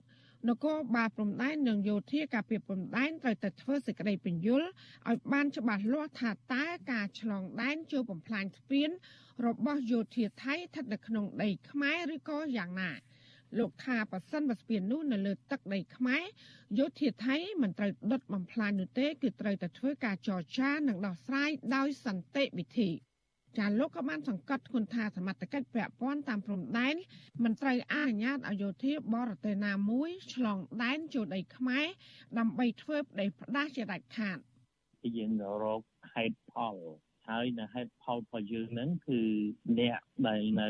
នគរបាលព្រំដែននិងយោធាការពារព្រំដែនត្រូវតែធ្វើសេចក្តីពន្យល់ឲ្យបានច្បាស់លាស់ថាតើការឆ្លងដែនចូលបំផ្លាញស្ពានរបស់យោធាថៃស្ថិតនៅក្នុងដីខ្មែរឬក៏យ៉ាងណា លោកថាប៉ះសិនបើស្ពាននោះនៅលើទឹកដីខ្មែរយោធាថៃមិនត្រូវដុតបំផ្លាញនោះទេគឺត្រូវតែធ្វើការចរចានិងដោះស្រាយដោយសន្តិវិធីចាលោកក៏បានសង្កត់ធ្ងន់ថាសមត្ថកិច្ចពាក់ព័ន្ធតាមព្រំដែនមិនត្រូវអនុញ្ញាតឲ្យយោធាបរទេសណាមួយឆ្លងដែនចូលដីខ្មែរដើម្បីធ្វើផ្ដេសផ្ដាស់ជាដាច់ខាតយើងរកហេតុផលហើយនៅហេតុផលរបស់យើងហ្នឹងគឺអ្នកដែលនៅ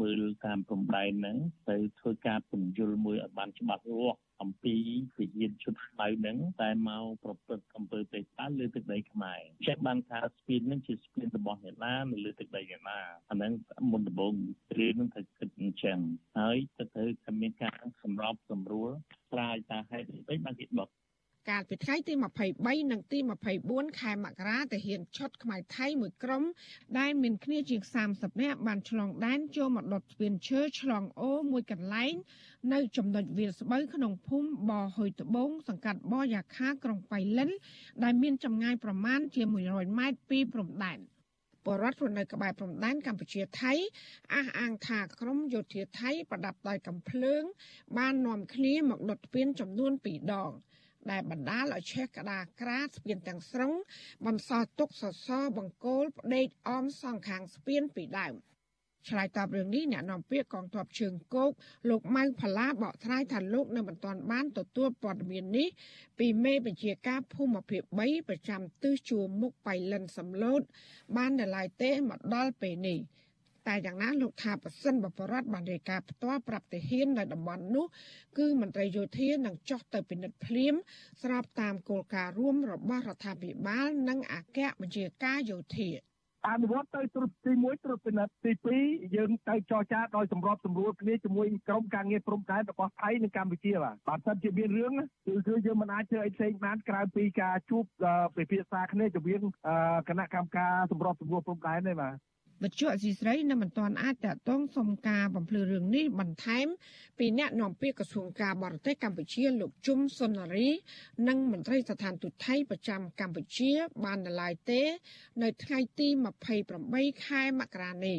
មើលតាមព្រំដែនហ្នឹងទៅធ្វើការពន្យល់មួយឲ្យបានច្បាស់លាស់អំពីវិញ្ញាណឈុតស្បៅហ្នឹងតែមកប្រព្រឹត្តអំពើទេតាលើទឹកដីខ្មែរចេះបានថាស្ពានហ្នឹងជាស្ពានរបស់អ្នកណានៅលើទឹកដីអ្នកណាអាហ្នឹងមុនដំបូងរឿងហ្នឹងត្រូវគិតអញ្ចឹងហើយទៅត្រូវតែមានការសម្របសម្រួលស្រាយតាហេតុអ្វីបានគេដុត កាលពីថ្ងៃទី23និងទី24ខែមករាទាហានឈុតខ្មែរថៃមួយក្រុមដែលមានគ្នាជាង30នាក់បានឆ្លងដែនចូលមកដុតស្ពានឈើឆ្លងអូមួយកន្លែង នៅចំណុចវាលស្បូវក្នុងភូមិបហុយត្បូងសង្កាត់បយ៉ាខាក្រុងបៃលិន ដែលមានចម្ងាយប្រមាណជា100ម៉ែត្រពីព្រំដែនបរដ្ឋរស់នៅក្បែរព្រំដែនកម្ពុជាថៃអះអាងថាក្រុមយោធាថៃប្រដាប់ដោយកំភ្លើង បាននាំគ្នាមកដុតស្ពានចំនួន2ដង ដែលបណ្ដាលឲ្យឆេះក្តារក្រាស្ពានទាំងស្រុងបន្សល់ទុកសសរបង្គោលផ្ដេកអមសងខាងស្ពានពីដើមឆ្លើយតបរឿងនេះអ្នកនាំពាក្យកងទ័ពជើងគោកលោកម៉ៅផល្លាបកថ្លៃថាលោកនៅមិនទាន់បានទទួលព័ត៌មាននេះពីមេបញ្ជាការភូមិភាគ3ប្រចាំទិសជួរមុខបៃលិនសំឡូតបាននៅឡើយទេមកដល់ពេលនេះ តែយ៉ាងណាលោកថាប្រសិនបបរដ្ឋបានរាយការណ៍ផ្ទាល់ប្រាប់ទាហាននៅតំបន់នោះគឺមន្ត្រីយោធានឹងចុះទៅពិនិត្យភ្លាមស្របតាមគោលការណ៍រួមរបស់រដ្ឋាភិបាល និងអគ្គបញ្ជាការយោធាអនុវត្តទៅត្រួតទី1ត្រួតពិនិត្យទី2យើងទៅចរចាដោយសម្របសម្រួលគ្នាជាមួយក្រុមការងារព្រំដែនរបស់ថៃនិងកម្ពុជាបាទបើសិនជាមានរឿងគឺគឺយើងមិនអាចធ្វើអីផ្សេងបានក្រៅពីការជួបពិភាក្សាគ្នារវាងគណៈកម្មការសម្របសម្រួលព្រំដែនទេបាទ វិទ្យុអសីស្រីនៅមិនទាន់អាចតតងសុំការបំភ្លឺរឿងនេះបន្ថែម ពីអ្នកនាំពាក្យក្រសួងការបរទេសកម្ពុជាលោកជុំសុនារី និងមន្ត្រីស្ថានទូតថៃប្រចាំកម្ពុជា បាននៅឡើយទេ នៅថ្ងៃទី28ខែមករានេះ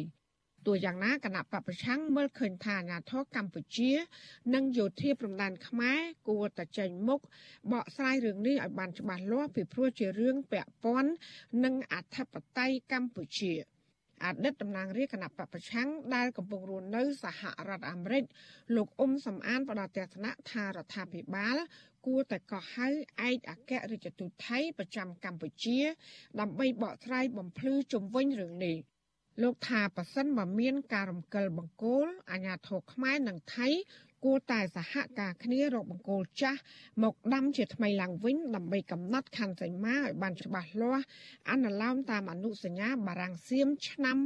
ទោះយ៉ាងណាគណៈបពប្រឆាំងមើលឃើញថាអាញាធរកម្ពុជា និងយោធាព្រំដែនខ្មែរគួរតែចេញមុខបកស្រាយរឿងនេះឲ្យបានច្បាស់លាស់ពីព្រោះជារឿងពាក់ព័ន្ធនឹងអធិបតេយ្យកម្ពុជា។ អតីតតំណាងរាជគណៈបពប្រឆាំងដែលកំពុងរស់នៅសហរដ្ឋអាមេរិកលោកអ៊ុំសំអានបដទស្សនៈថារដ្ឋាភិបាល គួរតែកោះហៅឯកអគ្គរដ្ឋទូតថៃប្រចាំកម្ពុជា ដើម្បីបកស្រាយបំភ្លឺជុំវិញរឿងនេះលោកថាប៉ះសិនបើមានការរំកិលបង្គោលអាញាធរខ្មែរនិងថៃ គួរតែសហការគ្នារកបង្គោលចាស់មកដាំជាថ្មីឡើងវិញដើម្បីកំណត់ខណ្ឌសីមាឲ្យបានច្បាស់លាស់អនុលោមតាមអនុសញ្ញាបារាំងសៀមឆ្នាំ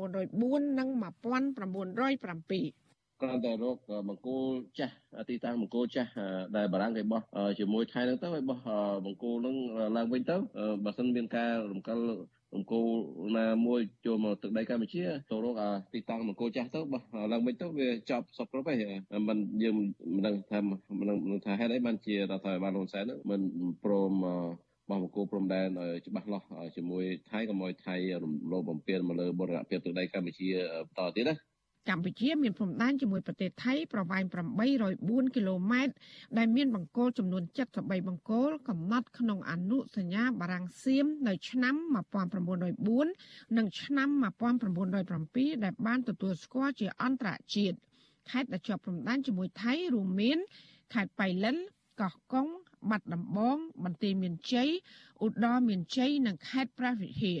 1904និង1907គ្រាន់តែរកបង្គោលចាស់ទីតាំងបង្គោលចាស់ដែលបារាំងគេបោះជាមួយថៃហ្នឹងទៅឲ្យបោះបង្គោលហ្នឹងឡើងវិញទៅបើសិនមានការរំកិល បង្គោលណាមួយចូលមកទឹកដីកម្ពុជាទៅរកអាទីតាំងបង្គោលចាស់ទៅបោះឡើងវិញទៅវាចប់សពគ្រប់ហើយมันយើងមិនដឹងថាមិនដឹងថាហេតុអីបានជារដ្ឋាភិបាលហ៊ុនសែនមិនព្រមបោះបង្គោលព្រំដែនឲ្យច្បាស់លាស់ជាមួយថៃក៏មកថៃរំលោភបំពានមកលើបរិយាភាពទឹកដីកម្ពុជាបន្តទៀតណា កម្ពុជាមានព្រំដែនជាមួយប្រទេសថៃប្រវែង804គីឡូម៉ែត្រដែលមានបង្គោលចំនួន73បង្គោលកំណត់ក្នុងអនុសញ្ញាបារាំងសៀមនៅឆ្នាំ1904និងឆ្នាំ1907ដែលបានទទួលស្គាល់ជាអន្តរជាតិខេត្តដែលជាប់ព្រំដែនជាមួយថៃរួមមានខេត្តបៃលិនកោះកុងបាត់ដំបងបន្ទាយមានជ័យឧត្តរមានជ័យនិងខេត្តព្រះវិហារ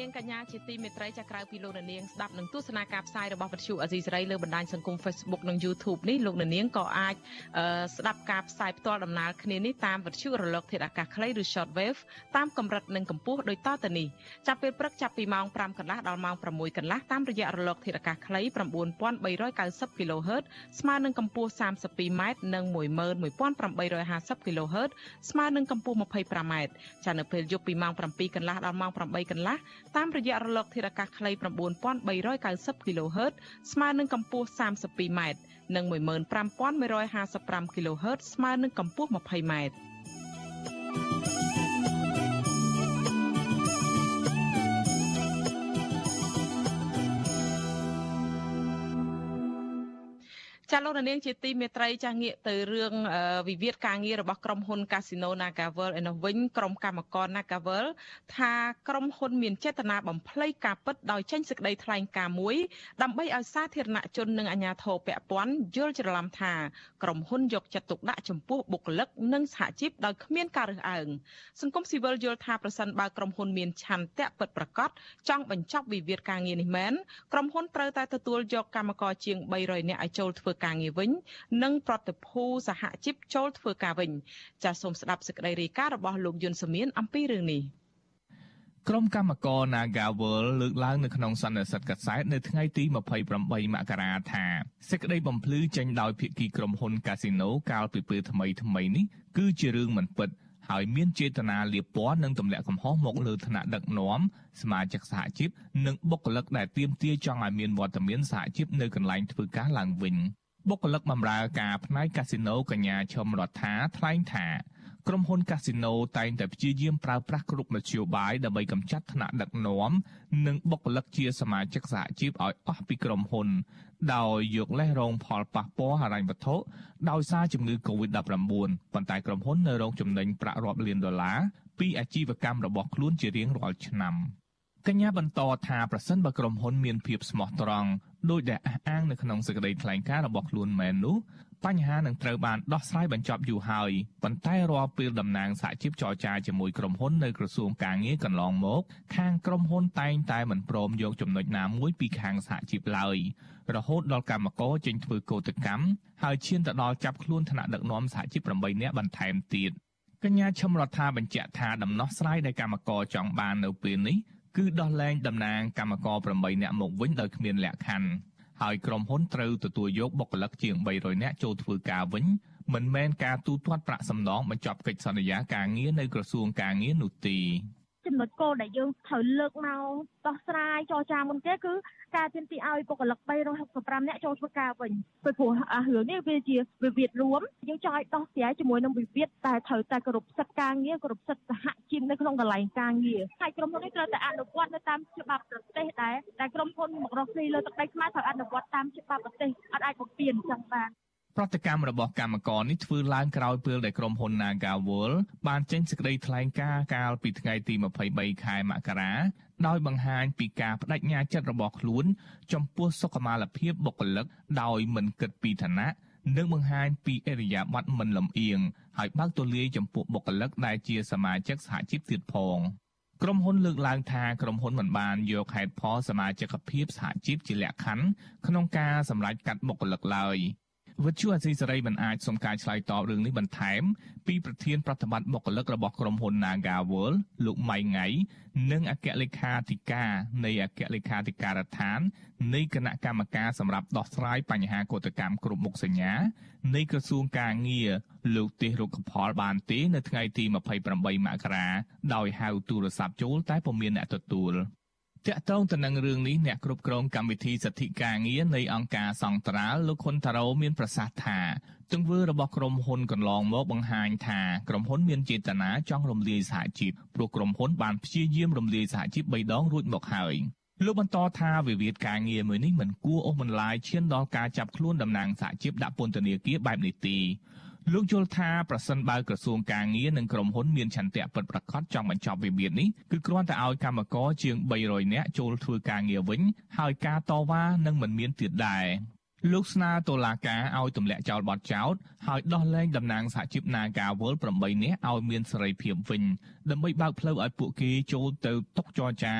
ននាងកញ្ញាជាទីមេត្រីចាក្រៅពីលោកនាងស្ដាប់នឹងទស្សនាការផ្សាយរបស់វិទ្យុអេស៊ីសេរីលើបណ្ដាញសង្គម Facebook និង YouTube នេះលោកនាងក៏អាចស្ដាប់ការផ្សាយផ្ទាល់ដំណើរគ្នានេះតាមវិទ្យុរលកធាតុអាកាសខ្លីឬ Shortwave តាមកម្រិតនិងកម្ពស់ដូចតទៅនេះចាប់ពេលព្រឹកចាប់ពីម៉ោង5កន្លះដល់ម៉ោង6កន្លះតាមរយៈរលកធាតុអាកាសខ្លី9390 kHz ស្មើនឹងកម្ពស់ 32m និង11850 kHz ស្មើនឹងកម្ពស់ 25m ចានៅពេលយប់ពីម៉ោង7កន្លះដល់ម៉ោង8កន្លះតាមរយៈរលកធាតុអាកាសខ្លី9390 kHz ស្មើនឹងកម្ពស់ 32m និង15155 kHz ស្មើនឹងកម្ពស់ 20m ចាលោកនាងជាទីមេត្រីចាងាកទៅរឿងវិវាទការងាររបស់ក្រុមហ៊ុន Casino Nagavel ឯនោះវិញក្រុមកម្មករ Nagavel ថាក្រុមហ៊ុនមានចេតនាបំភ្លៃការពិតដោយចេញសេចក្តីថ្លែងការណ៍មួយដើម្បីឲ្យសាធារណជននិងអាជ្ញាធរពាក់ព័ន្ធយល់ច្រឡំថាក្រុមហ៊ុនយកចិត្តទុកដាក់ចំពោះបុគ្គលិកនិងសហជីពដោយគ្មានការរើសអើងសង្គមស៊ីវិលយល់ថាប្រសិនបើក្រុមហ៊ុនមានឆន្ទៈពិតប្រាកដចង់បញ្ចប់វិវាទការងារនេះមែនក្រុមហ៊ុនត្រូវតែទទួលយកកម្មករជាង300នាក់ឲ្យចូលធ្វើការងារវិញ និងប្រតិភូសហជីពចូលធ្វើការវិញចាសសូមស្ដាប់សេចក្តីរាយការណ៍របស់លោកយុនសមៀនអំពីរឿងនេះក្រុមកម្មករ Nagawal លើកឡើងនៅក្នុងសន្និសីទកាសែតនៅថ្ងៃទី28មករាថាសេចក្តីបំភ្លឺចេញដោយភាគីក្រុមហ៊ុន Casino កាលពីពេលថ្មីថ្មីនេះគឺជារឿងមិនពិតហើយមានចេតនាលៀបពណ៌និងទម្លាក់កំហុសមកលើថ្នាក់ដឹកនាំសមាជិកសហជីពនិងបុគ្គលិកដែលទាមទារចង់ឲ្យមានវត្តមានសហជីពនៅកន្លែងធ្វើការឡើងវិញ បុគ្គលិកបម្រើការផ្នែកកាស៊ីណូកញ្ញាឈឹមរដ្ឋាថ្លែងថាក្រុមហ៊ុនកាស៊ីណូតែងតែព្យាយាមប្រើប្រាស់គ្រប់មធ្យោបាយដើម្បីកម្ចាត់ថ្នាក់ដឹកនាំនិងបុគ្គលិកជាសមាជិកសហជីពឲ្យអស់ពីក្រុមហ៊ុន ដោយយកលេសរងផលប៉ះពាល់ហិរញ្ញវត្ថុដោយសារជំងឺ Covid-19 ប៉ុន្តែក្រុមហ៊ុននៅរងចំណេញប្រាក់រាប់លានដុល្លារពីអាជីវកម្មរបស់ខ្លួនជារៀងរាល់ឆ្នាំ កញ្ញាបន្តថាប្រសិនបើក្រុមហ៊ុនមានភាពស្មោះត្រង់ដោយដែលអះអាងនៅក្នុងសេចក្តីថ្លែងការណ៍របស់ខ្លួនមែននោះបញ្ហានឹងត្រូវបានដោះស្រាយបញ្ចប់យូរហើយប៉ុន្តែរាល់ពេលតំណាងសហជីពចរចាជាមួយក្រុមហ៊ុននៅក្រសួងការងារកន្លងមក ខាងក្រុមហ៊ុនតែងតែមិនព្រមយកចំណុចណាមួយពីខាងសហជីពឡើយរហូតដល់កម្មករចេញធ្វើកោតកម្មហើយឈានទៅដល់ចាប់ខ្លួនថ្នាក់ដឹកនាំសហជីព8នាក់បន្ថែមទៀតកញ្ញាឈឹមរដ្ឋាបញ្ជាក់ថាដំណោះស្រាយដែលកម្មករចង់បាននៅពេលនេះ គឺដោះលែងតំណាងកម្មករ8នាក់មកវិញដោយគ្មានលក្ខខណ្ឌហើយក្រុមហ៊ុនត្រូវទទួលយកបុគ្គលិកជាង300នាក់ចូលធ្វើការវិញមិនមែនការទូទាត់ប្រាក់សំណងបញ្ចប់កិច្ចសន្យាការងារនៅក្រសួងការងារនោះទេ ចំណុចគោលដែលយើងត្រូវលើកមកដោះស្រាយចរចាមុនគេគឺការទាមទារឲ្យបុគ្គលិក365នាក់ចូលធ្វើការវិញពីព្រោះអារឿងនេះវាជាវិវាទរួមយើងចង់ឲ្យដោះស្រាយជាមួយនឹងវិវាទតែត្រូវតែគោរពសិទ្ធិការងារគោរពសិទ្ធិសហជីពនៅក្នុងកន្លែងការងារហើយក្រុមហ៊ុននេះត្រូវតែអនុវត្តនៅតាមច្បាប់ប្រទេសដែរតែក្រុមហ៊ុនមករកស៊ីលើទឹកដីខ្មែរត្រូវអនុវត្តតាមច្បាប់ប្រទេសអត់អាចបំពានចឹងបាន ប្រតិកម្មរបស់កម្មករនេះធ្វើឡើងក្រោយពេលដែលក្រុមហ៊ុន Nagawal បានចេញសេចក្តីថ្លែងការណ៍កាលពីថ្ងៃទី23ខែមករាដោយបង្ហាញពីការបដិញ្ញាចិត្តរបស់ខ្លួន ចំពោះសុខុមាលភាពបុគ្គលិកដោយមិនគិតពីឋានៈនិងបង្ហាញពីអរិយាប័ត្រមិនលំអៀងហើយបើកទូលាយចំពោះបុគ្គលិកដែលជាសមាជិកសហជីពទៀតផងក្រុមហ៊ុនលើកឡើងថាក្រុមហ៊ុនមិនបានយកហេតុផលសមាជិកភាពសហជីពជាលក្ខខណ្ឌក្នុងការសម្រេចកាត់បុគ្គលិកឡើយ វិទ្យុអសីសេរីមិនអាចសុំការឆ្លើយតបរឿងនេះបន្ថែម ពីប្រធានប្រតិបត្តិបុគ្គលិករបស់ក្រុមហ៊ុន Nagawal លោកម៉ៃងៃនិងអគ្គលេខាធិការនៃអគ្គលេខាធិការដ្ឋាននៃគណៈកម្មការសម្រាប់ដោះស្រាយបញ្ហាកតកម្មគ្រប់មុខសញ្ញា នៃក្រសួងការងារលោកទេស រុក្ខផលបានទេ នៅថ្ងៃទី28មករាដោយហៅទូរស័ព្ទចូលតែពុំមានអ្នកទទួល តាក់ទងទៅនឹងរឿងនេះអ្នកគ្រប់គ្រងកម្មវិធីសិទ្ធិការងារនៃអង្គការសង្ត្រាល់លោកខុនតារ៉ូមានប្រសាសន៍ថាទង្វើរបស់ក្រុមហ៊ុនកន្លងមកបង្ហាញថាក្រុមហ៊ុនមានចេតនាចង់រំលាយសហជីពព្រោះក្រុមហ៊ុនបានព្យាយាមរំលាយសហជីព3ដងរួចមកហើយលោកបន្តថាវិវាទការងារមួយនេះមិនគួរអូសបន្លាយឈានដល់ការចាប់ខ្លួនតំណាងសហជីពដាក់ពន្ធនាគារបែបនេះទេ លោកយល់ថាប្រសិនបើក្រសួងការងារនិងក្រុមហ៊ុនមានឆន្ទៈពិតប្រាកដចង់បញ្ចប់វិវាទនេះគឺគ្រាន់តែឲ្យកម្មករជាង300នាក់ចូលធ្វើការងារវិញហើយការតវ៉ានឹងមិនមានទៀតដែរលោកស្នើតុលាការឲ្យទម្លាក់ចោលបទចោទហើយដោះលែងតំណាងសហជីព Nagawal 8នាក់ឲ្យមានសេរីភាពវិញដើម្បីបើកផ្លូវឲ្យពួកគេចូលទៅតុចរចា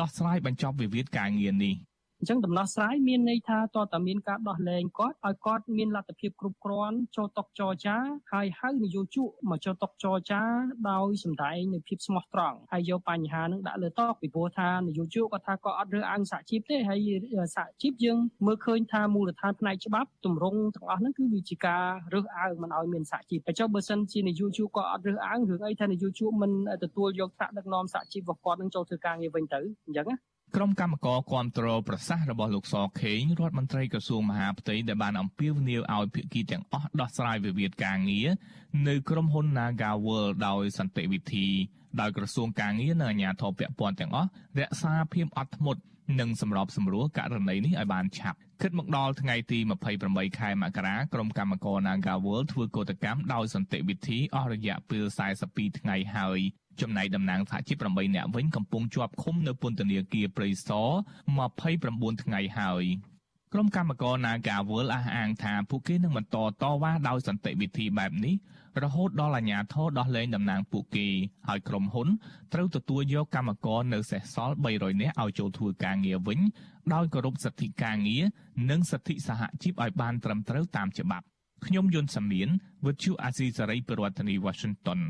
ដោះស្រាយបញ្ចប់វិវាទការងារនេះ។ អញ្ចឹងដំណោះស្រាយមានន័យថាតើតើមានការដោះលែងគាត់ឲ្យគាត់មានលទ្ធភាពគ្រប់គ្រាន់ចូលតុចរចាហើយហៅនយោជកមកចូលតុចរចាដោយសម្ដែងនូវភាពស្មោះត្រង់ហើយយកបញ្ហានឹងដាក់លើតុពីព្រោះថានយោជកគាត់ថាគាត់អត់រើសអើងសហជីពទេហើយសហជីពយើងមើលឃើញថាមូលដ្ឋានផ្នែកច្បាប់ទម្រង់ទាំងអស់ហ្នឹងគឺវាជាការរើសអើងមិនឲ្យមានសហជីពហើយចុះបើសិនជានយោជកគាត់អត់រើសអើងរឿងអីថានយោជកមិនទទួលយកថ្នាក់ដឹកនាំសហជីពរបស់គាត់នឹងចូលធ្វើការងារវិញទៅអញ្ចឹងណា ក្រុមកម្មការគាំទ្រប្រសាសន៍របស់លោកសខេងរដ្ឋមន្ត្រីក្រសួងមហាផ្ទៃដែលបានអំពាវនាវឲ្យភាគីទាំងអស់ដោះស្រាយវិវាទការងារនៅក្រុមហ៊ុន Naga World ដោយសន្តិវិធីដោយក្រសួងការងារនិងអាជ្ញាធរពាក់ព័ន្ធទាំងអស់រក្សាភាពអត់ធ្មត់និងសម្របសម្រួលករណីនេះឲ្យបានឆាប់គិតមកដល់ថ្ងៃទី28ខែមករាក្រុមកម្មការ Naga World ធ្វើកោតកម្មដោយសន្តិវិធីអស់រយៈពេល42ថ្ងៃហើយ ចំណែកតំណាងសហជីព8នាក់វិញកំពុងជាប់ឃុំនៅពន្ធនាគារព្រៃសរ29ថ្ងៃហើយក្រុមកម្មករ Nagawal អះអាងថាពួកគេនឹងបន្តតវ៉ាដោយសន្តិវិធីបែបនេះរហូតដល់អាជ្ញាធរដោះលែងតំណាងពួកគេហើយក្រុមហ៊ុនត្រូវទទួលយកកម្មករនៅសេសសល់300នាក់ឲ្យចូលធ្វើការងារវិញ ដោយគោរពសិទ្ធិការងារនិងសិទ្ធិសហជីពឲ្យបានត្រឹមត្រូវតាមច្បាប់ខ្ញុំយុនសាមៀនវិទ្យុអាស៊ីសេរីប្រធានាធិបតី Washington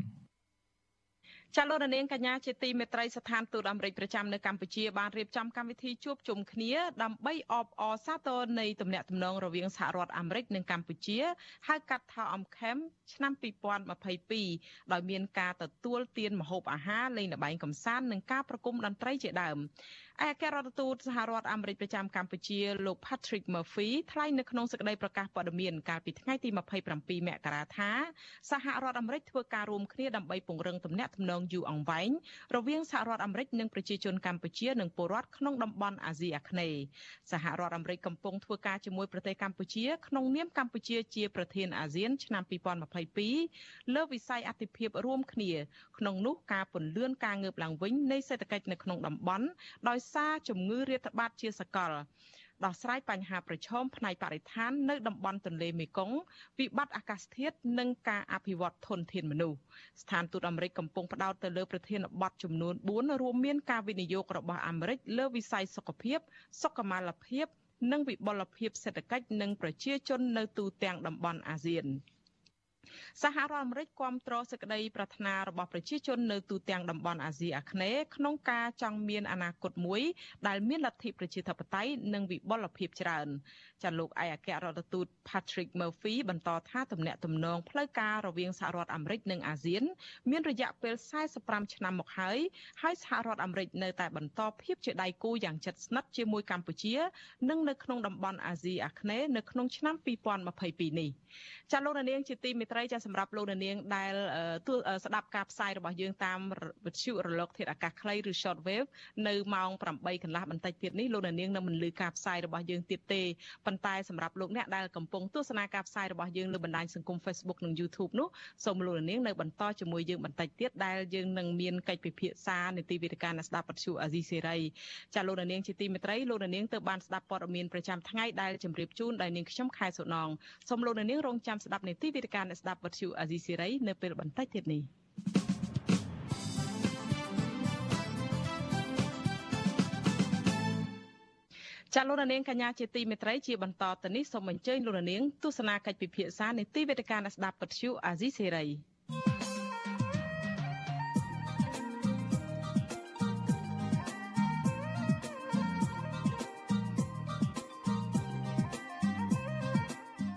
ចាលោកនាងកញ្ញាជាទីមេត្រីស្ថានទូតអាមេរិកប្រចាំនៅកម្ពុជាបានរៀបចំកម្មវិធីជួបជុំគ្នាដើម្បីអបអរសាទរនៃទំនាក់ទំនងរវាងសហរដ្ឋអាមេរិកនិងកម្ពុជាហៅកាត់ថាអំខេមឆ្នាំ2022ដោយមានការទទួលទានម្ហូបអាហារលេងល្បែងកម្សាន្តនិងការប្រគំតន្ត្រីជាដើមឯករដ្ឋទូតសហរដ្ឋអាមេរិកប្រចាំកម្ពុជាលោក Patrick Murphy ថ្លែងនៅក្នុងសេចក្តីប្រកាសព័ត៌មានកាលពីថ្ងៃទី27មករាថាសហរដ្ឋអាមេរិកធ្វើការរួមគ្នាដើម្បីពង្រឹងទំនាក់ទំនងយូរអង្វែងរវាងសហរដ្ឋអាមេរិកនិងប្រជាជនកម្ពុជានិងពលរដ្ឋក្នុងតំបន់អាស៊ីអាគ្នេយ៍សហរដ្ឋអាមេរិកកំពុងធ្វើការជាមួយប្រទេសកម្ពុជាក្នុងនាមកម្ពុជាជាប្រធានអាស៊ានឆ្នាំ2022លើវិស័យអធិភាពរួមគ្នាក្នុងនោះការពន្លឿនការងើបឡើងវិញនៃសេដ្ឋកិច្ចនៅក្នុងតំបន់ដោយសារជំងឺរាតត្បាតជាសកលដោះស្រាយបញ្ហាប្រឈមផ្នែកបរិស្ថាននៅតំបន់ទន្លេមេគង្គវិបត្តិអាកាសធាតុនិងការអភិវឌ្ឍធនធានមនុស្សស្ថានទូតអាមេរិកកំពុងផ្ដោតទៅលើប្រធានបទចំនួន4រួមមានការវិនិយោគរបស់អាមេរិកលើវិស័យសុខភាព សុខុមាលភាព និងវិបុលភាពសេដ្ឋកិច្ចនិងប្រជាជននៅទូទាំងតំបន់អាស៊ាន។ សហរដ្ឋអាមេរិកគាំទ្រសេចក្តីប្រាថ្នារបស់ប្រជាជននៅទូទាំងតំបន់អាស៊ីអាគ្នេយ៍ក្នុងការចង់មានអនាគតមួយដែលមានលទ្ធិប្រជាធិបតេយ្យនិងវិបុលភាពច្រើនចាលោកឯកអគ្គរដ្ឋទូត Patrick Murphy បន្តថាទំនាក់ទំនងផ្លូវការរវាងសហរដ្ឋអាមេរិកនិងអាស៊ាន មានរយៈពេល45ឆ្នាំមកហើយហើយសហរដ្ឋអាមេរិកនៅតែបន្តភាពជាដៃគូយ៉ាងជិតស្និទ្ធជាមួយកម្ពុជា និងនៅក្នុងតំបន់អាស៊ីអាគ្នេយ៍នៅក្នុងឆ្នាំ2022នេះចាលោកនាងជាទីមេត្រីចាសម្រាប់លោកនាងដែលស្ដាប់ការផ្សាយរបស់យើងតាមវិទ្យុរលកធាតុអាកាសខ្លីឬ short wave នៅម៉ោង8កន្លះបន្តិចទៀតនេះលោកនាងនឹងមិនលឺការផ្សាយរបស់យើងទៀតទេប៉ុន្តែសម្រាប់លោកអ្នកដែលកំពុងទស្សនាការផ្សាយរបស់យើងលើបណ្ដាញសង្គម Facebook និង YouTube នោះសូមលោកនាងនៅបន្តជាមួយយើងបន្តិចទៀតដែលយើងនឹងមានកិច្ចពិភាក្សានីតិវិទ្យាអ្នកស្ដាប់វិទ្យុអាស៊ីសេរីចាលោកនាងជាទីមេត្រីលោកនាងទៅបានស្ដាប់ព័ត៌មានប្រចាំថ្ងៃដែលជម្រាបជូនដោយនាងខ្ញុំខែសុណងសូមលោកនាងរងចាំស្ដាប់នីតិវិទ្យាអ្នកស្ដាប់វិទ្យុអាស៊ីសេរីនៅពេលបន្តិចទៀតនេះចាលោកនាងកញ្ញាជាទីមេត្រីជាបន្តទៅនេះសូមអញ្ជើញលោកនាងទស្សនាកិច្ចពិភាក្សានីតិវេទិកាអ្នកស្ដាប់ពទ្យុអាស៊ីសេរី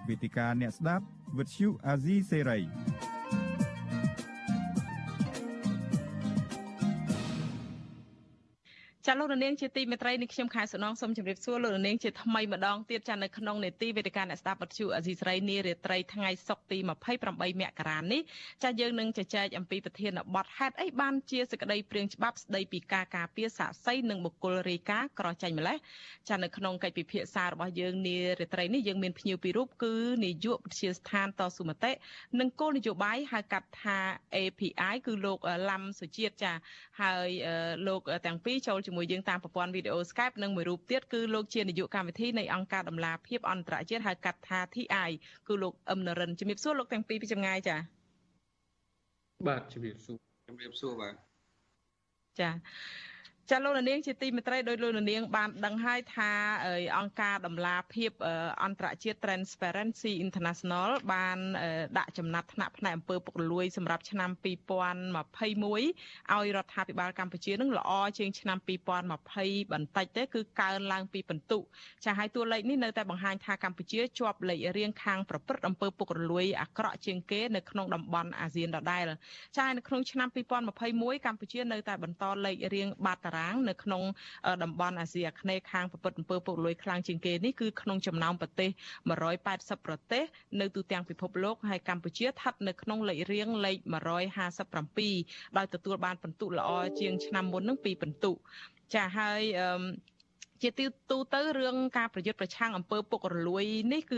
វេទិកាអ្នកស្ដាប់ វិទ្យុអាស៊ីសេរី ចាលោកនាងជាទីមេត្រីនេះខ្ញុំខែសំណងសូមជម្រាបសួរលោកនាងជាថ្មីម្ដងទៀតចានៅក្នុងនេតិវេទិកាអ្នកស្ដាប់វិទ្យុអេស៊ីស្រីនារាត្រីថ្ងៃសុក្រទី28មករានេះចាយើងនឹងជជែកអំពីប្រធានបទហេតុអីបានជាសេចក្តីព្រាងច្បាប់ស្តីពីការការពារសាកសីនិងបុគ្គលរាយការណ៍ក្រចេញម្លេះចានៅក្នុងកិច្ចពិភាក្សារបស់យើងនារាត្រីនេះយើងមានភ្ញៀវពីររូបគឺនាយកវិទ្យាស្ថានតស៊ូមតិនិងគោលនយោបាយហៅកាត់ថា API គឺលោកឡាំសុជាតិចាហើយលោកទាំងពីរចូលជាមួយជាមួយយើងតាមប្រព័ន្ធវីដេអូ Skype និងមួយរូបទៀតគឺលោកជានាយកកម្មវិធីនៃអង្គការដំឡាភិបអន្តរជាតិហៅកាត់ថា TI គឺលោកអឹមនរិនជំរាបសួរលោកទាំងពីរពីចម្ងាយចា៎បាទជំរាបសួរជំរាបសួរបាទចា ចាលោកនាងជាទីមេត្រីដោយលោកនាងបានដឹងហើយថាអង្គការដំឡាភិបអន្តរជាតិ Transparency International បានដាក់ចំណាត់ថ្នាក់ផ្នែកអំពើពុករលួយសម្រាប់ឆ្នាំ2021ឲ្យរដ្ឋាភិបាលកម្ពុជានឹងល្អជាងឆ្នាំ2020បន្តិចទេគឺកើនឡើងពីបន្ទុកចាហើយតួលេខនេះនៅតែបង្ហាញថាកម្ពុជាជាប់លេខរៀងខាងប្រព្រឹត្តអំពើពុករលួយអាក្រក់ជាងគេនៅក្នុងតំបន់អាស៊ានដដែលចានៅក្នុងឆ្នាំ2021កម្ពុជានៅតែបន្តលេខរៀងបាត់តារាងនៅក្នុងតំបន់អាស៊ីអាគ្នេយ៍ខាងប្រពន្ធអំពើពុករលួយខ្លាំងជាងគេនេះគឺក្នុងចំណោមប្រទេស180ប្រទេសនៅទូទាំងពិភពលោកហើយកម្ពុជាស្ថិតនៅក្នុងលេខរៀងលេខ157ដោយទទួលបានពិន្ទុល្អជាងឆ្នាំមុននឹង2ពិន្ទុចាហើយអឺជាទីទូទៅរឿងការប្រយុទ្ធប្រឆាំងអំពើពុករលួយនេះគឺ